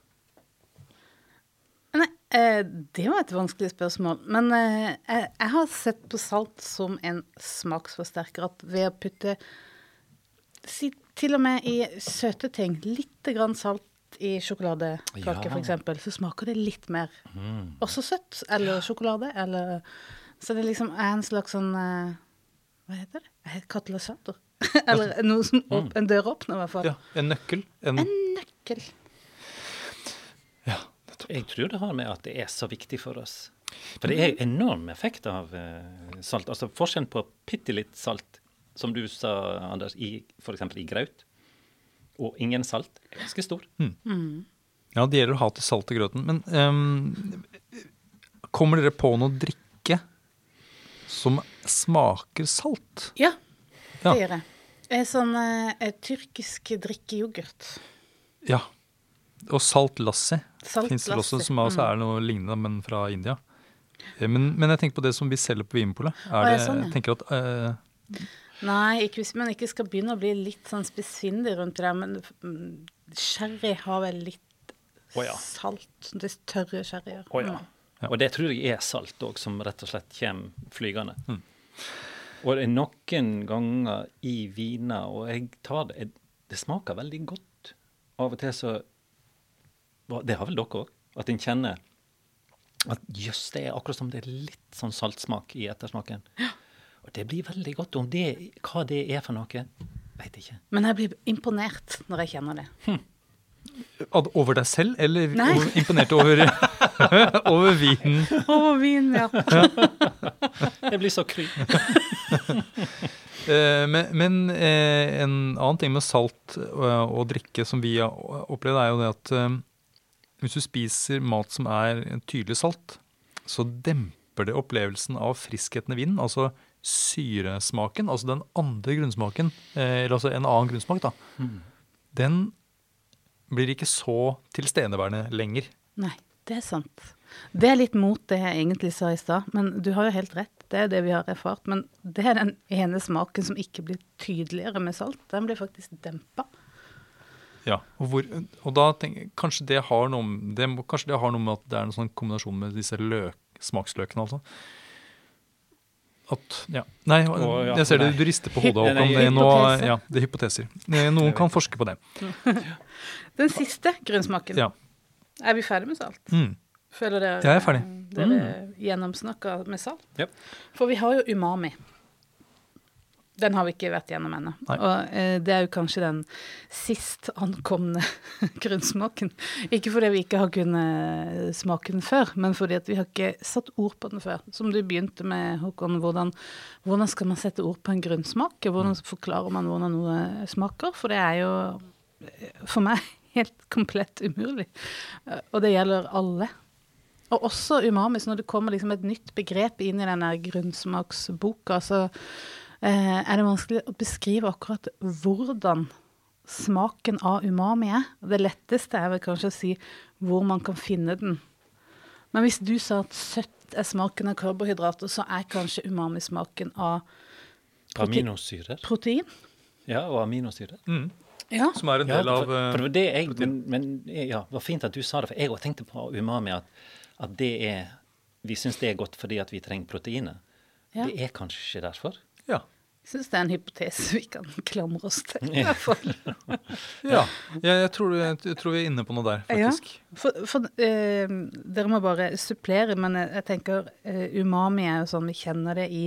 Eh, det var et vanskelig spørsmål. Men eh, jeg, jeg har sett på salt som en smaksforsterker. At ved å putte si, til og med i søte ting, litt grann salt i sjokoladekake Ja. eksempel, så smaker det litt mer også søtt. Eller sjokolade. Eller, så det liksom er en slags sånn eh, Hva heter det? Katalysator. eller noe som opp, en døråpner, i hvert fall. Ja, En nøkkel? En, En nøkkel. Ja. Jeg tror det har med at det er så viktig for oss. For det er enorm effekt av eh, salt. Altså Forskjellen på bitte litt salt, som du sa, Anders, i f.eks. i graut, og ingen salt, er ganske stor. Ja, det gjelder å ha til salt i grøten. Men um, kommer dere på noe drikke som smaker salt? Ja, Ja. det gjør jeg. Er sånn eh, tyrkisk drikkeyoghurt. Ja. Og salt lassi Salt fins det også, som også er noe lignende, men fra India. Eh, Men, men jeg tenker på det som vi selger på Vinpolet. Er det, sånn, ja. jeg tenker at eh, Nei, ikke hvis man ikke skal begynne å bli litt sånn spissfindig rundt det men mm, sherry har vel litt oh, ja. salt. Det er tørre sherryer. Oh, ja. Mm. Ja. Og det tror jeg er salt òg, som rett og slett kommer flygende. Og det er noen ganger i viner, og jeg tar det Det smaker veldig godt. Av og til så Det har vel dere òg? At en kjenner at jøss, det er akkurat som det er litt sånn saltsmak i ettersmaken. Og det blir veldig godt. Om det, hva det er for noe, veit jeg ikke. Men jeg blir imponert når jeg kjenner det. Hm. Over deg selv, eller Nei. over, imponert over, over vinen? Over vinen, ja. Jeg blir så kry. Eh, men men eh, en annen ting med salt eh, og drikke som vi har opplevd, er jo det at eh, hvis du spiser mat som er tydelig salt, så demper det opplevelsen av friskheten i vinen. Altså syresmaken, altså den andre grunnsmaken, eh, eller altså en annen grunnsmak, da. Den blir ikke så tilstedeværende lenger. Nei, det er sant. Det er litt mot det jeg egentlig sa i stad, men du har jo helt rett. Det er det vi har erfart. Men det er den ene smaken som ikke blir tydeligere med salt. Den blir faktisk dempa. Ja, og, hvor, og da tenker jeg kanskje det har noe det, Kanskje det har noe med at det er en sånn kombinasjon med disse løk, smaksløkene, altså. At Ja. Nei, Å, ja, jeg ser det du rister på hodet. Håkon. Det nå-. Ja, det er hypoteser. Noen kan forske på det. Den siste grunnsmaken. Ja. Er vi ferdig med salt? Mm. Føler dere Jeg er ferdig. dere gjennomsnakka med salt? Yep. For vi har jo umami. Den har vi ikke vært gjennom ennå. Og eh, det er jo kanskje den sist ankomne grunnsmaken. Ikke fordi vi ikke har kunnet smake den før, men fordi vi har ikke satt ord på den før. Som du begynte med, Håkon. Hvordan, hvordan skal man sette ord på en grunnsmak? Hvordan forklarer man hvordan noe smaker? For det er jo eh, for meg helt komplett umulig. Eh, Og det gjelder alle. Og også umami, så når det kommer liksom et nytt begrep inn i denne grunnsmaksboka, så eh, er det vanskelig å beskrive akkurat hvordan smaken av umami er. Det letteste er vel kanskje å si hvor man kan finne den. Men hvis du sa at søtt er smaken av karbohydrater, så er kanskje umami-smaken av prote Aminosyrer. protein. Ja, og aminosyrer. Mm. Ja. Som er en Ja, del av for, for det eh, jeg, men, men ja, det var fint at du sa det, for jeg òg tenkte på umami, at, at det er Vi syns det er godt fordi at vi trenger proteiner. Ja. Det er kanskje derfor. Ja. Jeg syns det er en hypotese vi kan klamre oss til. i hvert fall. ja. Jeg, jeg, tror, jeg, jeg tror vi er inne på noe der, Ja. faktisk. For, for eh, dere må bare supplere, men jeg, jeg tenker eh, umami er jo sånn vi kjenner det i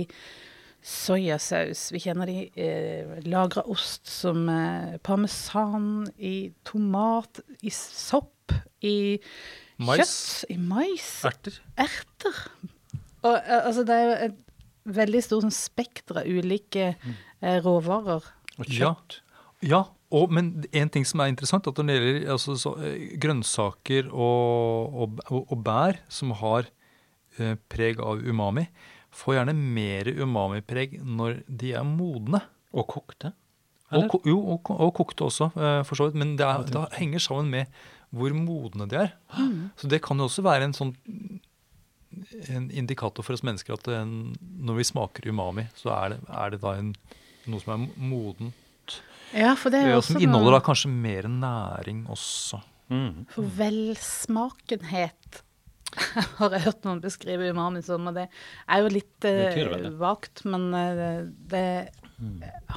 soyasaus. Vi kjenner det i eh, lagra ost som eh, parmesan, i tomat, i sopp, i Mais. kjøtt, i mais, Erter. erter. Og altså det er jo et veldig stort sånn spekter av ulike eh, råvarer. Og Ja. kjøtt. Ja, og, men en ting som er interessant, at når det gjelder altså, så, eh, grønnsaker og, og, og, og bær som har eh, preg av umami, får gjerne mer umami-preg når de er modne. Og kokte. Og, Eller? jo, og, og kokte også, eh, for så vidt. Men det, er, det henger sammen med hvor modne de er. Så det kan jo også være en sånn en indikator for oss mennesker at en, når vi smaker umami, så er det, er det da en, noe som er modent. Ja, for det er også som inneholder da kanskje mer næring også. Mm. For velsmakenhet har jeg hørt noen beskrive umami som, og det er jo litt eh, vagt, men eh, det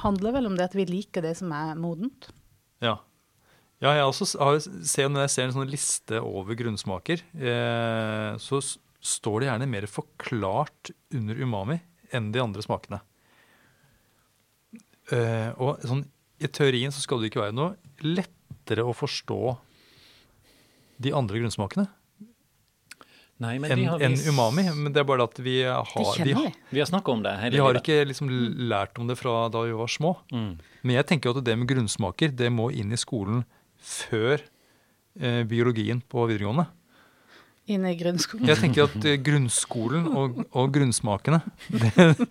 handler vel om det at vi liker det som er modent. Ja. Ja, jeg også har, ser, når jeg ser en sånn liste over grunnsmaker, eh, så står det gjerne mer forklart under umami enn de andre smakene. Uh, og sånn, i teorien så skal det ikke være noe lettere å forstå de andre grunnsmakene enn har, vis- umami. Men det er bare det at vi har, vi, kjenner vi. Har om det hele vi har ikke liksom lært om det fra da vi var små. Mm. Men jeg tenker at det med grunnsmaker det må inn i skolen før eh, biologien på videregående. Inne i grunnskolen. Jeg tenker at eh, grunnskolen og, og grunnsmakene, det,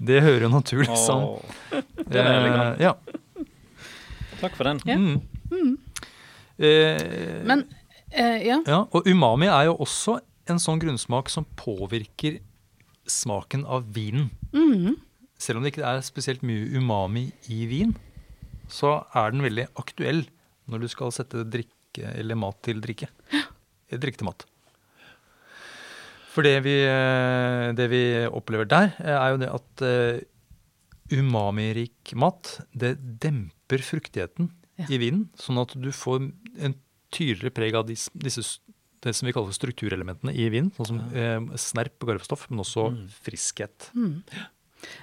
det hører jo naturlig sammen. Åh, det var elegant. Eh, ja. Takk for den. Ja. Mm. Eh, Men eh, ja. ja, og umami er jo også en sånn grunnsmak som påvirker smaken av vinen. Mm. selv om det ikke er spesielt mye umami i vin, så er den veldig aktuell når du skal sette drikke eller mat til drikke. Eh, Drikke til mat. For det vi, eh, det vi opplever der, eh, er jo det at eh, umamirik mat, det demper fruktigheten Ja. i vinen, sånn at du får en tydeligere preg av disse, disse det som vi kaller for strukturelementene i vinen, sånn som eh, snerp og garvestoff, men også Mm. friskhet.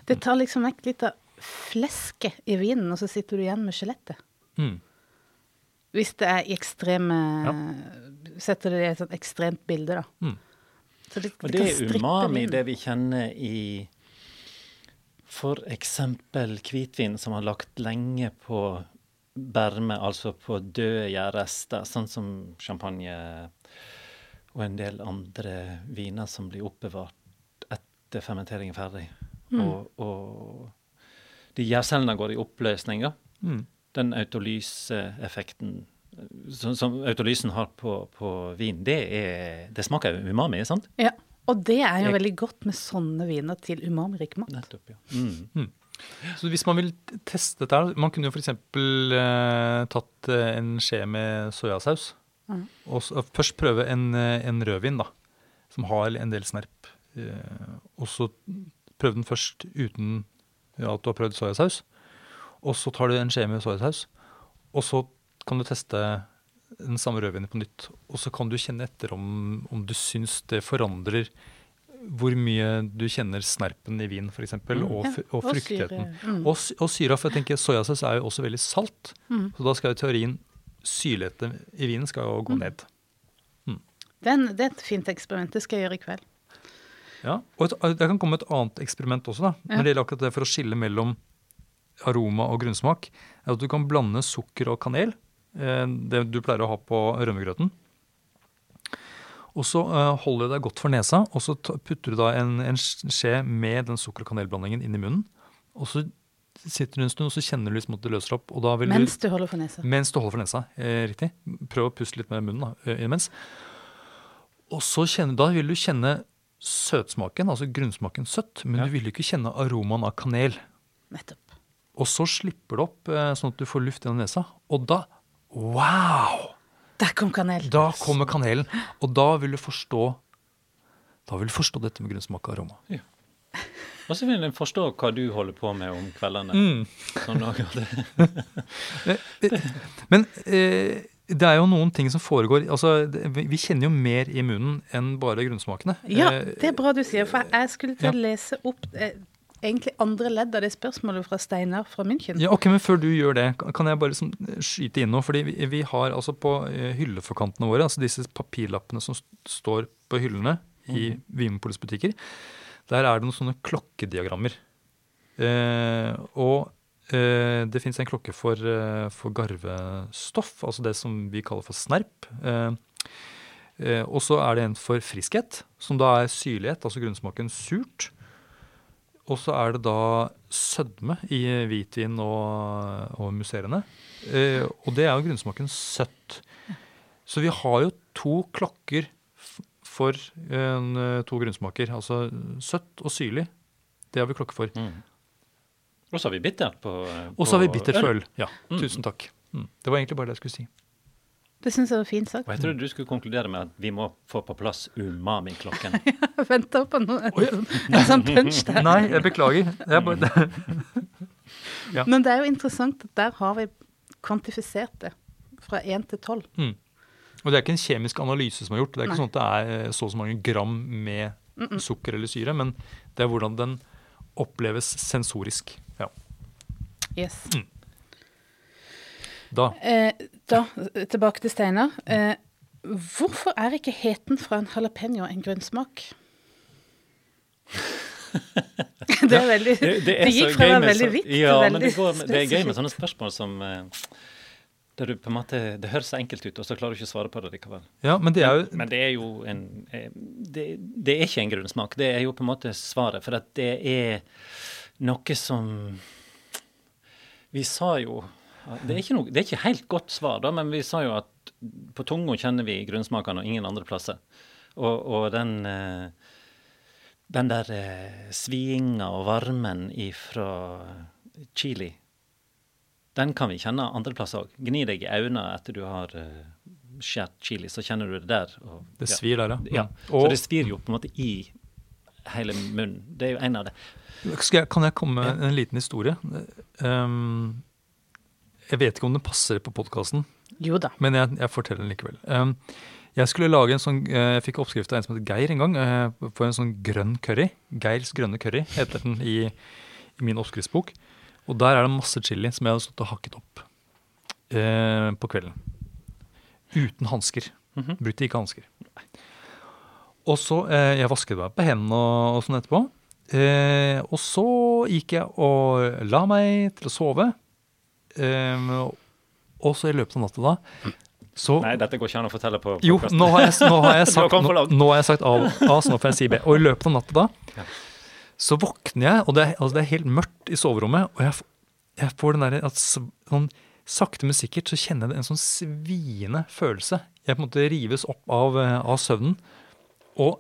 Det tar liksom vekk litt av flesket i vinen, og så sitter du igjen med skjelettet. Mm. Hvis det er i ekstreme Setter det i et sånt ekstremt bilde, da. Mm. Så det, Og det det er umami, det vi kjenner i f.eks. hvitvin som har lagt lenge på berme, altså på døde gjærrester, sånn som champagne og en del andre viner som blir oppbevart etter fermentering er ferdig. Mm. Og, og de gjærcellene går i oppløsning, da. Mm. Den autolyseffekten som, som autolysen har på, på vin, det, er, det smaker umami, sant? Ja, og det er jo Jeg- veldig godt med sånne viner til umamirik mat. Nettopp, ja. Mm. Så hvis man vil teste dette her, Man kunne jo f.eks. Eh, tatt eh, en skje med soyasaus. Mm. Og så, først prøve en, eh, en rødvin da, som har en del snerp. Eh, og så prøve den først uten ja, at du har prøvd soyasaus. Og så tar du en skje med soyasaus. Og så kan du teste den samme rødvinen på nytt. Og så kan du kjenne etter om, om du syns det forandrer hvor mye du kjenner snerpen i vin, f.eks., Mm. og, og fruktigheten. mm. Og, og syra, for jeg tenker soyasaus er jo også veldig salt. Mm. Så da skal jo teorien syrligheten i vinen skal jo gå Mm. ned. Den, det er et fint eksperiment. Det skal jeg gjøre i kveld. Ja. Og et, det kan komme et annet eksperiment også, da. Når det gjelder akkurat det for å skille mellom aroma og grunnsmak, er at du kan blande sukker og kanel. eh, Det du pleier å ha på rømmegrøten. Og så eh, holder du deg godt for nesa, og så putter du da en, en skje med den sukker- og kanelblandingen inn i munnen. Og så sitter du en stund, og så kjenner du liksom at det løser opp. Og da vil Mens du, du holder for nesa. mens du holder for nesa. Eh, riktig. Prøv å puste litt med munnen da, eh, imens. Og så kjenner, da vil du kjenne søtsmaken, altså grunnsmaken søtt, men Ja. du vil ikke kjenne aromaen av kanel. Nettopp. Og så slipper det opp eh, sånn at du får luft gjennom nesa. Og da Wow! Der kom kanelen. Da kommer kanelen. Og da vil du forstå Da vil du forstå dette med grunnsmak og aroma. Og så vil en forstå hva du holder på med om kveldene. Mm. Sånn akkurat. Men eh, det er jo noen ting som foregår altså, Vi kjenner jo mer i munnen enn bare grunnsmakene. Ja, Eh, det er bra du sier, for jeg skulle til å lese opp eh, egentlig andre ledd av det spørsmålet fra Steinar fra München. Ja, ok, men Før du gjør det, kan- jeg bare liksom skyte inn noe? fordi vi, vi har altså På eh, hylleforkantene våre, altså disse papirlappene som st står på hyllene i Vinmonopolets butikker, der er det noen sånne klokkediagrammer. Eh, og eh, det fins en klokke for, eh, for garvestoff, altså det som vi kaller for snerp. Eh, eh, og så er det en for friskhet, som da er syrlighet, altså grunnsmaken surt. Og så er det da sødme i hvitvin og, og musserende. Eh, og det er jo grunnsmaken søtt. Så vi har jo to klokker for en, to grunnsmaker. Altså søtt og syrlig. Det har vi klokke for. Mm. Og så har vi bittert på Og så har vi bittert for øl. Ja, Mm. tusen takk. Mm. Det var egentlig bare det jeg skulle si. Det syns jeg var fint sagt. Og jeg trodde du skulle konkludere med at vi må få på plass umami-klokken. Jeg venter på noe, en sånn punch der. Nei, jeg beklager. Jeg bare, Ja. Men det er jo interessant at der har vi kvantifisert det fra 1 til 12. mm. Og det er ikke en kjemisk analyse som er gjort. Det er ikke Nei. sånn at det er eh, så og så mange gram med sukker eller syre, men det er hvordan den oppleves sensorisk. Ja. Yes. Da. Eh, da, tilbake til Steinar. Eh, hvorfor er ikke heten fra en jalapeño en grunnsmak? det er veldig Det, er det gikk fra å være veldig hvitt Ja, men veldig det, går, det er gøy med sånne spørsmål som eh, der du på en måte, Det høres så enkelt ut, og så klarer du ikke å svare på det likevel. Ja, men det er jo Men det er jo en eh, det, det er ikke en grunnsmak. Det er jo på en måte svaret. For at det er noe som Vi sa jo det er, ikke noe, det er ikke helt godt svar, da, men vi sa jo at på tunga kjenner vi grunnsmakene og ingen andre plasser. Og, og den eh, den der eh, sviinga og varmen ifra chili, den kan vi kjenne andre plasser òg. Gni deg i øynene etter du har eh, skjært chili, så kjenner du det der. Og, Det svir der, ja. Ja, så det svir jo på en måte i hele munnen. Det er jo en av det. jeg, kan jeg komme med en liten historie? Um, jeg vet ikke om den passer på podkasten, men jeg, jeg forteller den likevel. Um, jeg skulle lage en sånn, eh, jeg fikk oppskrift av en som heter Geir en gang, uh, på en sånn grønn curry. Geirs grønne curry heter den i, i min oppskriftsbok. Og der er det masse chili som jeg hadde stått og hakket opp uh, på kvelden. Uten hansker. Mhm. Brukte ikke hansker. Og så, uh, Jeg vasket meg på hendene og, og sånn etterpå. Og så gikk jeg og la meg til å sove. Eh, og så i løpet av natta da så Nei, dette går ikke an å fortelle på jo, podcasten. nå har jeg, nå har jeg sagt, nå, nå har jeg sagt A, A, så nå får jeg si B. Og i løpet av natta da, så våkner jeg, og det er, altså det er helt mørkt i soverommet, og jeg, jeg får den derre sånn, Sakte, men sikkert så kjenner jeg en sånn sviende følelse. Jeg på en måte rives opp av, eh, av søvnen. Og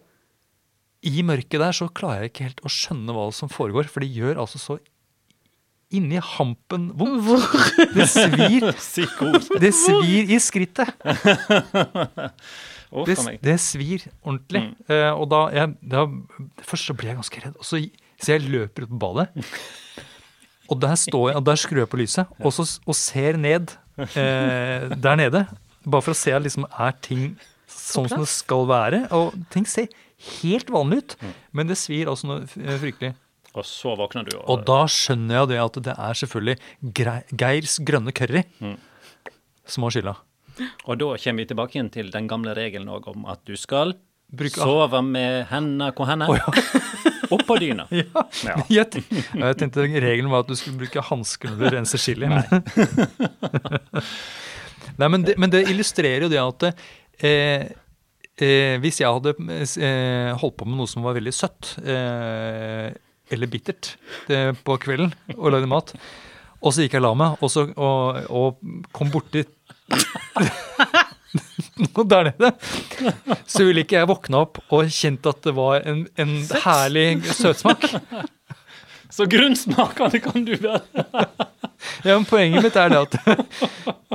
i mørket der så klarer jeg ikke helt å skjønne hva som foregår, for det gjør altså så inni hampen vondt. Det svir. Det svir i skrittet. Det, det svir ordentlig. Mm. Uh, og da, jeg, da Først så ble jeg ganske redd, og så, så jeg løper ut på badet. Og der står jeg, og der skrur jeg på lyset og, så, og ser ned uh, der nede. Bare for å se at liksom, er ting sånn som det skal være. Og ting ser helt vanlig ut, Mm. men det svir altså noe fryktelig. Og så våkner du, Og og da skjønner jeg det at det er selvfølgelig Geirs grønne curry Mm. som har skylda. Og da kommer vi tilbake igjen til den gamle regelen om at du skal Bruk, sove med hendene hvor henne? Oppå dyna. Ja. Ja. Jeg, tenkte regelen var at du skulle bruke hansker når du renser chili. Nei. Nei, men, det, men det illustrerer jo det at eh, eh, hvis jeg hadde eh, holdt på med noe som var veldig søtt eh, eller bittert det, på kvelden og lagde mat, og så gikk jeg og la meg, og, så, og, og kom borti noe der nede, så ville ikke jeg våkne opp og kjent at det var en, en herlig søtsmak. Så grunnsmakene kan du være. Ja, men Poenget mitt er det at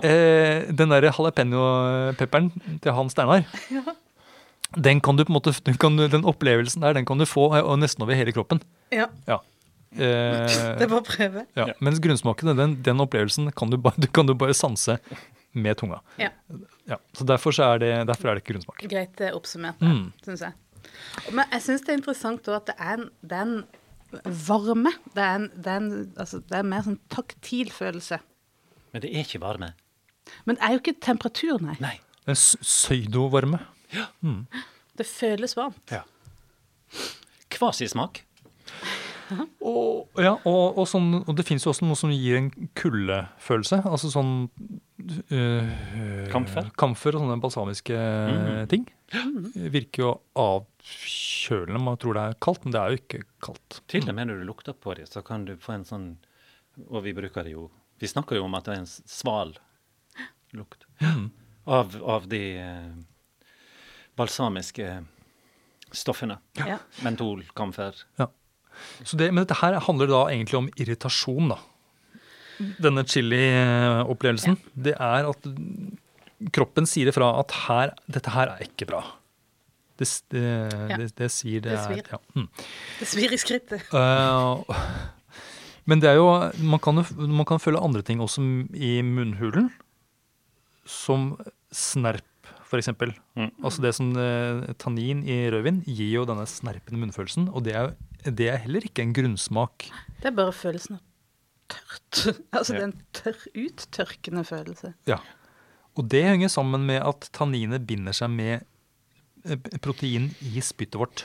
eh, den der jalapeño-pepperen til Hans Steinar den kan du på en måte, den, kan, den opplevelsen der den kan du få eh, og nesten over hele kroppen. Ja, Ja. Eh, det er bare å prøve. ja. Mens grunnsmakene, den, den opplevelsen kan du, bare, du kan du bare sanse med tunga. Ja. Ja, så derfor, så er det, derfor er det ikke grunnsmak. Greit eh, oppsummert, Mm. syns jeg. Men jeg syns det er interessant òg at det er en, det er en varme. Det er, en, det, er en, altså, det er mer sånn taktil følelse. Men det er ikke varme. Men det er jo ikke temperatur, nei. Nei. En er pseudovarme. Det føles varmt. Ja. Kvasismak. Og, ja, og, og, sånn, og det fins jo også noe som gir en kuldefølelse. Altså sånn øh, Kamfer? Kamfer og sånne balsamiske ting. Virker jo avkjølende. Man tror det er kaldt, men det er jo ikke kaldt. Til og med når du lukter på det, så kan du få en sånn Og vi bruker det jo Vi snakker jo om at det er en sval lukt av, av de eh, balsamiske stoffene. Ja. Mentol, kamfer. Ja. Så det, men dette her handler da egentlig om irritasjon, da. Denne chili-opplevelsen. Det er at kroppen sier ifra at her, dette her er ikke bra. Det, det, det, det sier det, Det svir. er ja. mm. Det svir i skrittet. Uh, men det er jo man kan, man kan føle andre ting også i munnhulen. Som snerp, for eksempel. Mm. Altså det som eh, Tannin i rødvin gir jo denne snerpende munnfølelsen. Og det er, det er heller ikke en grunnsmak. Det er bare følelsen av tørt. Altså det er en tørr, uttørkende følelse. Ja. Og det henger sammen med at tanninet binder seg med eh, protein i spyttet vårt.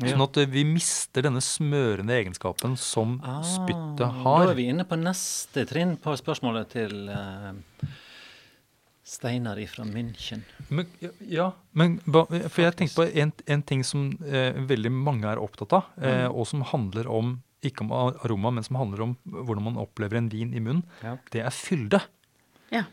Sånn at eh, vi mister denne smørende egenskapen som spyttet Ah, Da har. er vi inne på neste trinn på spørsmålet til eh, Steinar ifra München. Men, ja, men for jeg tenkte på en, en ting som eh, veldig mange er opptatt av, eh, og som handler om ikke om aroma, men som handler om hvordan man opplever en vin i munnen. Ja. Det er fylde. Ja.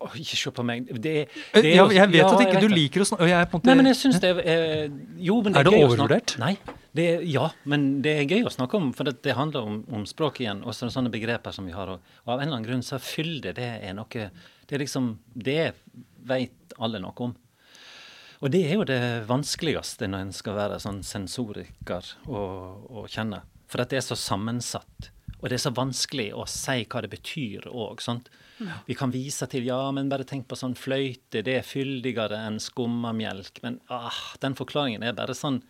Åh, ikke se på meg. Det, det Eh, er ja, jeg vet ja, at ikke du det. liker å snakke Nei, men jeg syns det er Jo, men det Er er, det overvurdert? Nei. Det er, ja, men det er gøy å snakke om, for det, det handler om, om språk igjen. Og så det sånne begreper som vi har. Og, og av en eller annen grunn så fyller det er noe Det er liksom Det vet alle noe om. Og det er jo det vanskeligste når en skal være sånn sensoriker og, og kjenne. For at det er så sammensatt. Og det er så vanskelig å si hva det betyr òg. Vi kan vise til ja, men bare tenk på sånn fløyte, det er fyldigere enn skummamelk. Men ah, den forklaringen er bare sånn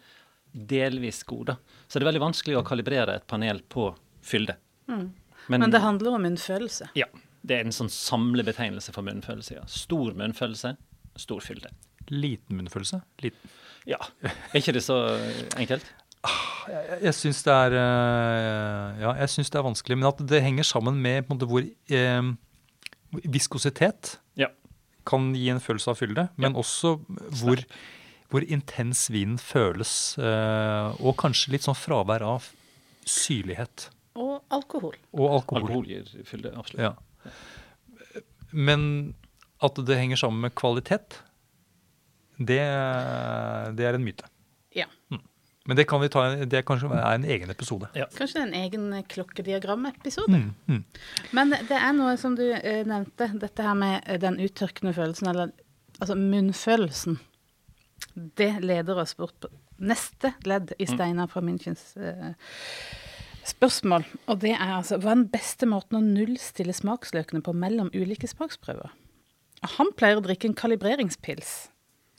delvis god, da. Så det er veldig vanskelig å kalibrere et panel på fylde. Mm. Men, det handler om munnfølelse. Ja. Det er en sånn samlebetegnelse for munnfølelse. ja. Stor munnfølelse, stor fylde. Liten munnfølelse. Liten. Ja. Er ikke det så enkelt? Jeg, jeg syns det er eh, Ja, jeg syns det er vanskelig. Men at det henger sammen med på en måte hvor eh, Viskositet Ja. kan gi en følelse av fylde, men også hvor, hvor intens vinen føles. eh, og kanskje litt sånn fravær av syrlighet. Og alkohol. Og alkohol. Alkohol gir fylde, absolutt. Ja. Men at det henger sammen med kvalitet, det, det er en myte. Ja. Men det kan vi ta, det kanskje er en egen episode. Kanskje en egen klokkediagrammepisode. Mm, mm. Men det er noe som du eh, nevnte, dette her med eh, den uttørkende følelsen, eller altså munnfølelsen. Det leder oss bort på neste ledd i Steinar fra Münchens uh, spørsmål. Og det er altså hva er den beste måten å nullstille smaksløkene på mellom ulike smaksprøver? Han pleier å drikke en kalibreringspils.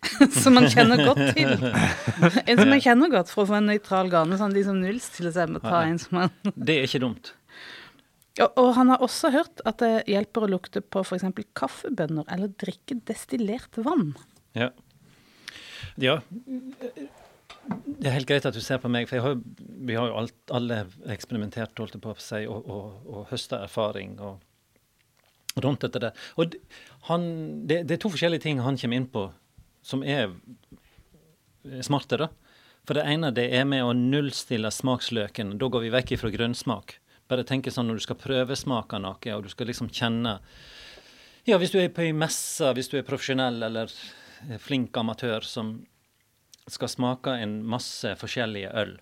som man kjenner godt til. En som man kjenner godt for å få en nøytral gane. Sånn de som nullstiller seg med å ta en som man Det er ikke dumt. og, og han har også hørt at det hjelper å lukte på f.eks. kaffebønner eller drikke destillert vann. Ja. ja. Det er helt greit at du ser på meg, for jeg har, vi har jo alt, alle eksperimentert holdt det på si, og, og, og høsta erfaring og, og rundt dette der. Og han, det, det er to forskjellige ting han kommer inn på som er smartere. For det ene det er med å nullstille smaksløken. Da går vi vekk fra grønnsmak. Bare tenke sånn når du skal prøvesmake noe, og du skal liksom kjenne Ja, hvis du er på ei messe, hvis du er profesjonell eller flink amatør som skal smake en masse forskjellige øl,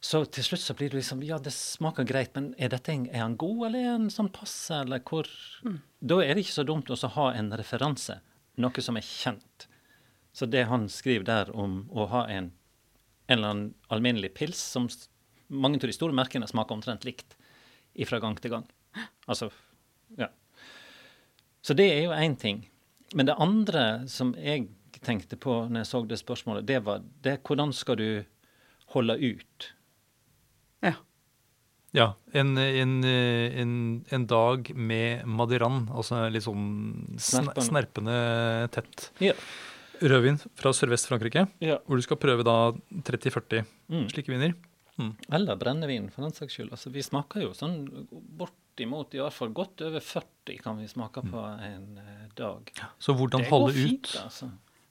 så til slutt så blir du liksom Ja, det smaker greit, men er dette en, er han god, eller er han sånn passe, eller hvor Da er det ikke så dumt å ha en referanse, noe som er kjent. Så det han skriver der om å ha en, en eller annen alminnelig pils som mange av de store merkene smaker omtrent likt fra gang til gang. Altså, ja. Så det er jo én ting. Men det andre som jeg tenkte på når jeg så det spørsmålet, det var det, hvordan skal du holde ut? Ja. Ja, en, en, en, en dag med Madiran, altså litt sånn sn Snerpende. snerpende tett. Ja. Rødvin fra Sørvest-Frankrike, ja. hvor du skal prøve da 30-40 Mm. slike viner. Eller brennevin, for den saks skyld. Altså, vi smaker jo sånn bortimot, i hvert fall godt over 40 kan vi smake på en eh, dag. Så hvordan Det holde fint, ut? altså.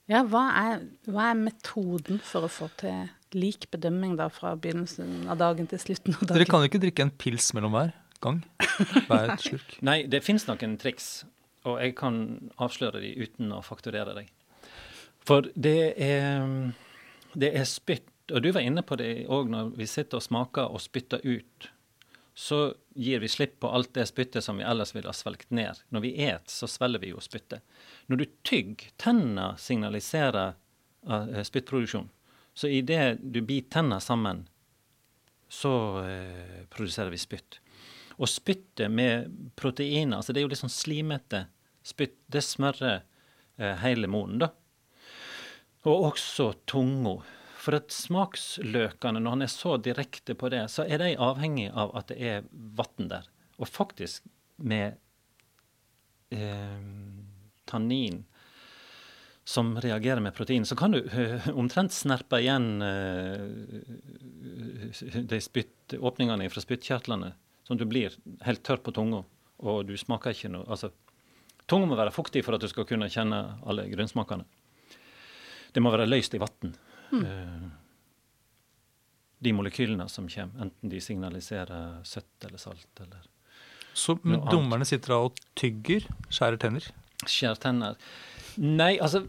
Ja, hva er, hva er metoden for å få til lik bedømming da fra begynnelsen av dagen til slutten av dagen? Dere kan jo ikke drikke en pils mellom hver gang. Hver slurk. Nei, det fins noen triks, og jeg kan avsløre de uten å fakturere deg. For det er, det er spytt, og du var inne på det òg når vi sitter og smaker og spytter ut. Så gir vi slipp på alt det spyttet som vi ellers ville ha svelget ned. Når vi et, så svelger vi jo spyttet. Når du tygger, tennene signaliserer uh, spyttproduksjon. Så idet du biter tennene sammen, så eh, produserer vi spytt. Og spyttet med proteiner, altså det er jo litt sånn slimete spytt, det smører eh, hele munnen, da. Og også tunga. For at smaksløkene, når han er så direkte på det, så er de avhengig av at det er vann der. Og faktisk med eh, tannin som reagerer med protein, så kan du eh, omtrent snerpe igjen eh, de spytt, åpningene fra spyttkjertlene, sånn at du blir helt tørr på tunga, og du smaker ikke noe altså, Tunga må være fuktig for at du skal kunne kjenne alle grunnsmakene. Det må være løst i vann. Mm. de molekylene som kommer, enten de signaliserer søtt eller salt eller Så Noe annet. dommerne sitter da og tygger, skjærer tenner. skjære tenner. Nei, altså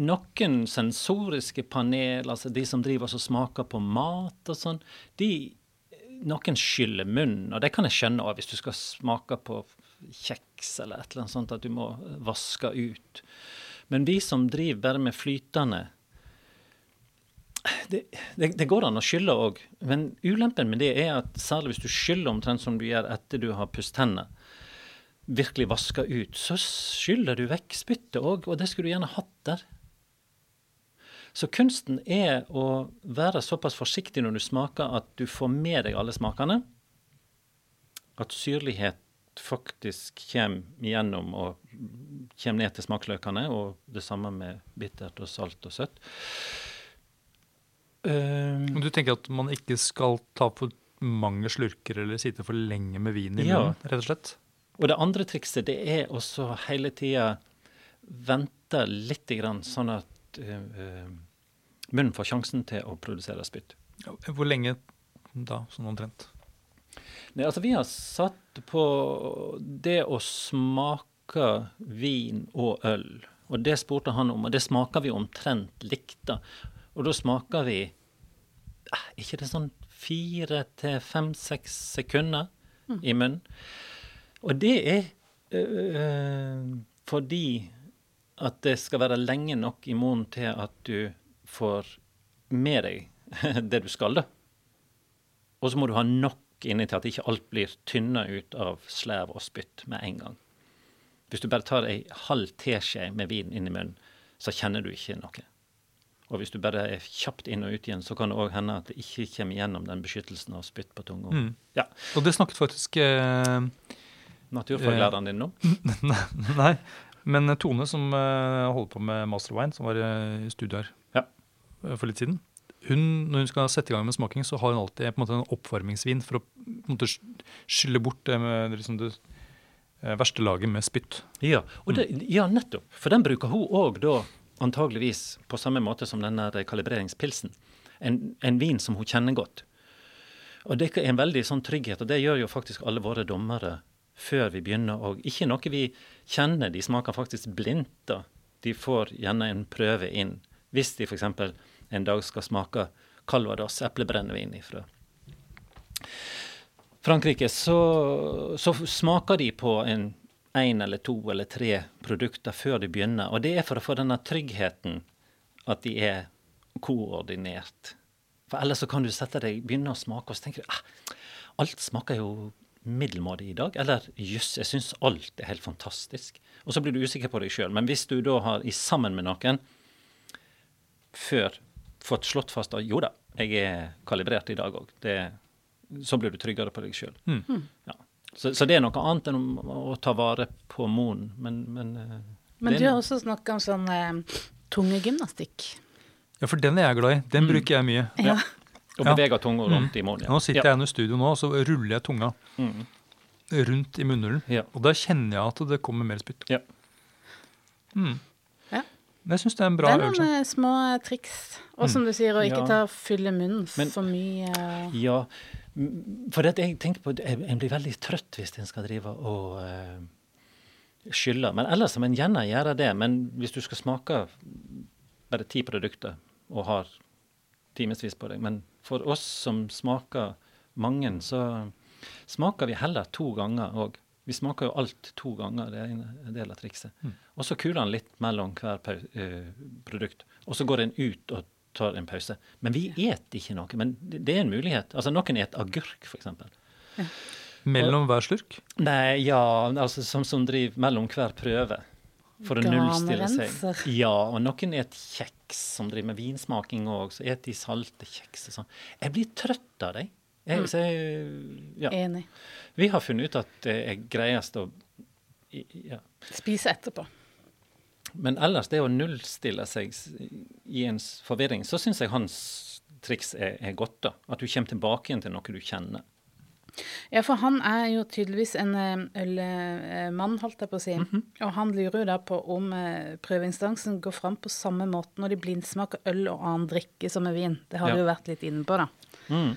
Noen sensoriske panel, altså de som driver og smaker på mat og sånn, de Noen skyller munnen, og det kan jeg skjønne også, hvis du skal smake på kjeks eller et eller annet sånt, at du må vaske ut. Men vi som driver bare med flytende det, det, det, går an å skylle òg, men ulempen med det er at særlig hvis du skyller omtrent som du gjør etter du har pusset hendene, virkelig vaska ut, så skyller du vekk spyttet òg, og det skulle du gjerne hatt der. Så kunsten er å være såpass forsiktig når du smaker at du får med deg alle smakene. At syrlighet faktisk kommer igjennom og kommer ned til smaksløkene, og det samme med bittert og salt og søtt. Uh, du tenker at man ikke skal ta for mange slurker eller sitte for lenge med vin i ja. munnen, rett og slett? Og det andre trikset det er også hele tida vente litt, grann, sånn at uh, munnen får sjansen til å produsere spytt. Hvor lenge da, sånn omtrent? Nei, altså Vi har satt på det å smake vin og øl. Og det spurte han om, og det smaker vi omtrent likt. da. Og da smaker vi eh, ikke det sånn fire til fem-seks sekunder mm. i munnen. Og det er øh, fordi at det skal være lenge nok i munnen til at du får med deg det du skal, da. Og så må du ha nok inni til at ikke alt blir tynna ut av slev og spytt med en gang. Hvis du bare tar ei halv teskje med vin inn i munnen, så kjenner du ikke noe. Og hvis du bare er kjapt inn og ut igjen, så kan det òg hende at det ikke kommer gjennom den beskyttelsen av spytt på tunga. Mm. Ja. Og det snakket faktisk eh, Naturfaglæreren din nå? Nei, men Tone som eh, holder på med Master Wine, som var i studio her ja. Eh, for litt siden, hun, når hun skal sette i gang med smaking, så har hun alltid på en måte en oppvarmingsvin for å måte skylle bort det, med, liksom det eh, verste laget med spytt. Ja, det, ja, nettopp. For den bruker hun òg da antageligvis på samme måte som denne kalibreringspilsen. En, en, vin som hun kjenner godt. Og Det er en veldig sånn trygghet, og det gjør jo faktisk alle våre dommere før vi begynner. Og ikke noe vi kjenner, de smaker faktisk blindt. da. De får gjerne en prøve inn. Hvis de f.eks. en dag skal smake Calvados eplebrennevin ifra. Frankrike, så, så smaker de på en én eller to eller tre produkter før de begynner. Og det er for å få denne tryggheten at de er koordinert. For ellers så kan du sette deg, begynne å smake, og så tenker du ah, alt smaker jo middelmådig i dag. Eller jøss, jeg syns alt er helt fantastisk. Og så blir du usikker på deg sjøl. Men hvis du da har i sammen med noen før fått slått fast at jo da, jeg er kalibrert i dag òg, så blir du tryggere på deg sjøl. Mm. Ja. Så, så, det er noe annet enn å, å ta vare på moren, men Men, eh, men du har også snakka om sånn eh, tungegymnastikk. Ja, for den er jeg glad i. Den mm. bruker jeg mye. Ja. Og beveger tunga rundt mm. i munnen. Ja. Nå sitter jeg i studio nå, og så ruller jeg tunga mm. rundt i munnhulen. Ja. Og da kjenner jeg at det kommer mer spytt. Ja. Mm. Ja. Jeg syns det er en bra øvelse. Det er noen øvelse. små triks. Og som mm. du sier, å ikke ta fylle munnen Men, for mye. Ja, for det, jeg tenker på, En blir veldig trøtt hvis en skal drive og uh, skylle. Men ellers må en gjerne gjøre det. Men hvis du skal smake bare ti produkter og har timevis på deg Men for oss som smaker mange, så smaker vi heller to ganger òg. Vi smaker jo alt to ganger, det er en del av trikset. Mm. Og så kuler den litt mellom hver uh, produkt. Og så går en ut og tar en pause. Men vi et ikke noe. Men det er en mulighet. Altså Noen et agurk, f.eks. Ja. Mellom hver slurk? Nei, ja, altså som, som driver mellom hver prøve. For å nullstille seg. Ja, og noen et kjeks som driver med vinsmaking òg. Så et de salte kjeks og sånn. Jeg blir trøtt av dem. Jeg, så jeg, ja. Enig. Vi har funnet ut at det er greiest å ja. Spise etterpå. Men ellers, det å nullstille seg i en forvirring, så syns jeg hans triks er, er, godt. da. At du kommer tilbake igjen til noe du kjenner. Ja, for han er jo tydeligvis en eh, ølmann, holdt jeg på å si. Mm -hmm. Og han lurer jo da på om eh, prøveinstansen går fram på samme måte når de blindsmaker øl og annen drikke som er vin. Det har ja. du jo vært litt inne på, da. Mm.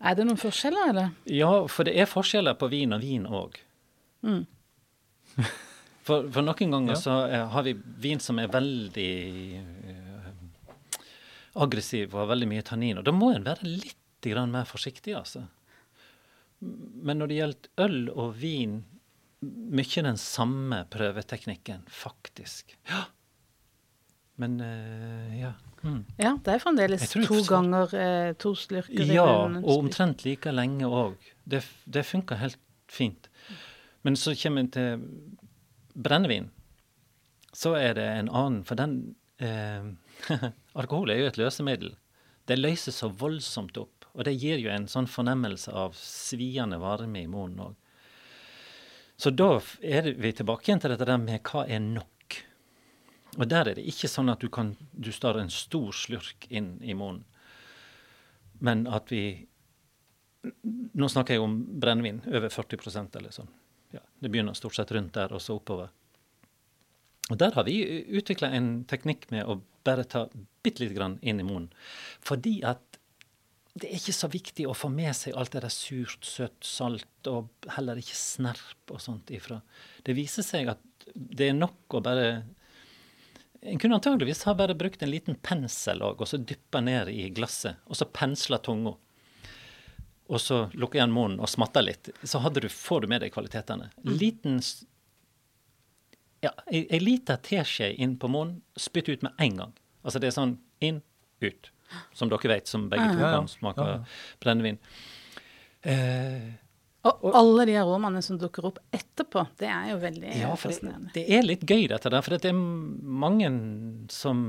Er det noen forskjeller, eller? Ja, for det er forskjeller på vin og vin òg. Mm. For, for noen ganger Ja. så eh, har vi vin som er veldig eh, aggressiv og har veldig mye tannin, og da må en være litt grann mer forsiktig, altså. Men når det gjelder øl og vin, mye den samme prøveteknikken, faktisk. Ja. Men eh, ja. Mm. Ja, det er fremdeles to ganger eh, to slurker Ja, og omtrent like lenge òg. Det, det funker helt fint. Men så kommer en til brennevin. Så er det en annen For den eh, Alkohol er jo et løsemiddel. Det løser så voldsomt opp. Og det gir jo en sånn fornemmelse av sviende varme i munnen òg. Så da er vi tilbake igjen til dette der med hva er nok. Og der er det ikke sånn at du kan du står en stor slurk inn i munnen. Men at vi Nå snakker jeg om brennevin, over 40% eller sånn. Ja, det begynner stort sett rundt der, og så oppover. Og der har vi utvikla en teknikk med å bare ta bitte lite grann inn i munnen. Fordi at det er ikke så viktig å få med seg alt det der surt, søtt, salt, og heller ikke snerp og sånt ifra. Det viser seg at det er nok å bare En kunne antageligvis ha bare brukt en liten pensel og, og så dyppa ned i glasset, og så pensla tunga. Og så lukka igjen munnen og smatta litt. Så du, får du med deg kvalitetene. Liten ja, ei, lita teskje inn på munnen, spytt ut med en gang. Altså det er sånn inn, ut. Som dere vet, som begge to ja. kan smake brennevin. Eh, Og alle de aromaene som dukker opp etterpå, det er jo veldig ja, fascinerende. det, det er litt gøy, dette der. For det er mange som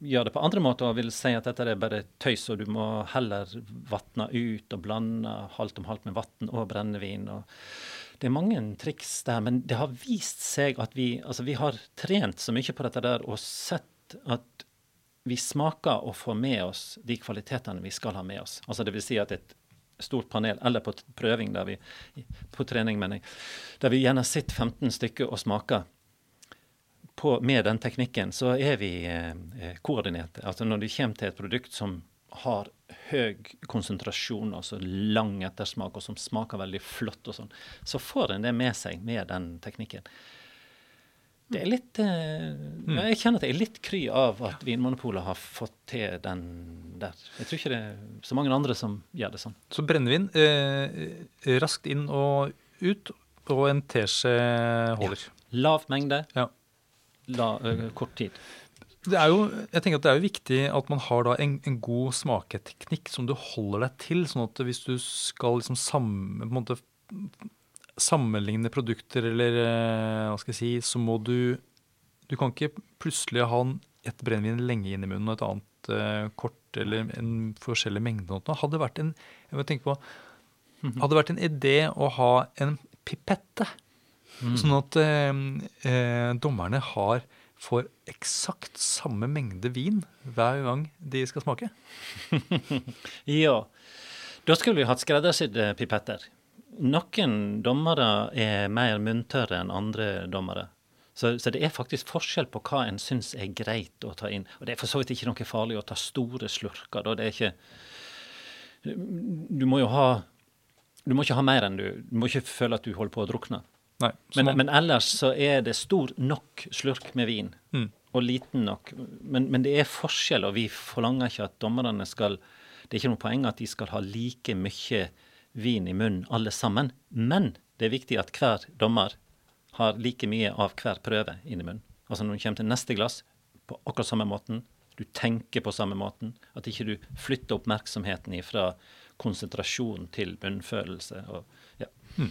gjør det på andre måter og vil si at dette er bare tøys, og du må heller vatne ut og blande halvt om halvt med vann og brennevin. og det er mange triks der, men det har vist seg at vi, altså vi har trent så mye på dette der og sett at vi smaker og får med oss de kvalitetene vi skal ha med oss. Altså det vil si at et stort panel, eller på prøving, der vi, på trening, mener jeg, der vi gjerne sitter 15 stykker og smaker på, med den teknikken, så er vi eh, eh, koordinerte. Altså når det kommer til et produkt som har høy konsentrasjon, altså lang ettersmak, og som smaker veldig flott og sånn, så får en det med seg med den teknikken. Det er litt eh, ja, Jeg kjenner at jeg er litt kry av at Vinmonopolet har fått til den der. Jeg tror ikke det er så mange andre som gjør det sånn. Så brennevin eh, raskt inn og ut, og en teskje holder. Ja. Lav mengde, Ja. la, uh, kort tid. Det er jo, jeg tenker at det er jo viktig at man har da en, en god smaketeknikk som du holder deg til. sånn at hvis du skal liksom sam, på en måte sammenligne produkter, eller eh, hva skal jeg si, så må du Du kan ikke plutselig ha et brennevin lenge inn i munnen og et annet eh, kort, eller en forskjellig mengde. Hadde vært en jeg må tenke på, hadde det vært en idé å ha en pipette, sånn at eh, eh, dommerne har får eksakt samme mengde vin hver gang de skal smake. Ja. Da skulle vi hatt skreddersydde pipetter. Noen dommere er mer muntere enn andre dommere. Så, så det er faktisk forskjell på hva en syns er greit å ta inn. Og det er for så vidt ikke noe farlig å ta store slurker. Da. Det er ikke Du må jo ha Du må ikke ha mer enn du Du må ikke føle at du holder på å drukne. Nei, Men, men ellers så er det stor nok slurk med vin, Mm. og liten nok. Men, men det er forskjell, og vi forlanger ikke at dommerne skal Det er ikke noe poeng at de skal ha like mye vin i munnen alle sammen. Men det er viktig at hver dommer har like mye av hver prøve inn i munnen. Altså når du kommer til neste glass, på akkurat samme måten. Du tenker på samme måten. At ikke du flytter oppmerksomheten fra konsentrasjon til munnfølelse. Og, ja. Eh,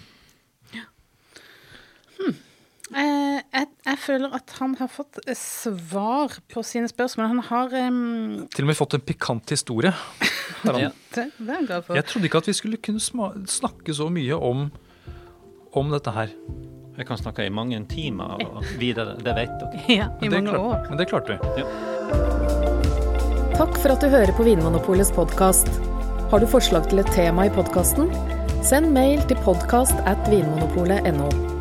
jeg, jeg føler at han har fått eh, svar på sine spørsmål. Han har um... til og med fått en pikant historie. har han. Ja. Det det er jeg for. Jeg trodde ikke at vi skulle kunne sma snakke så mye om, om dette her. Jeg kan snakke i mange timer og videre, det vet dere. Ja, i Men det, mange klarte, år. men det klarte vi. Takk for at du hører på Vinmonopolets podkast. Har du forslag til et tema i podkasten? Send mail til podkast at vinmonopolet.no.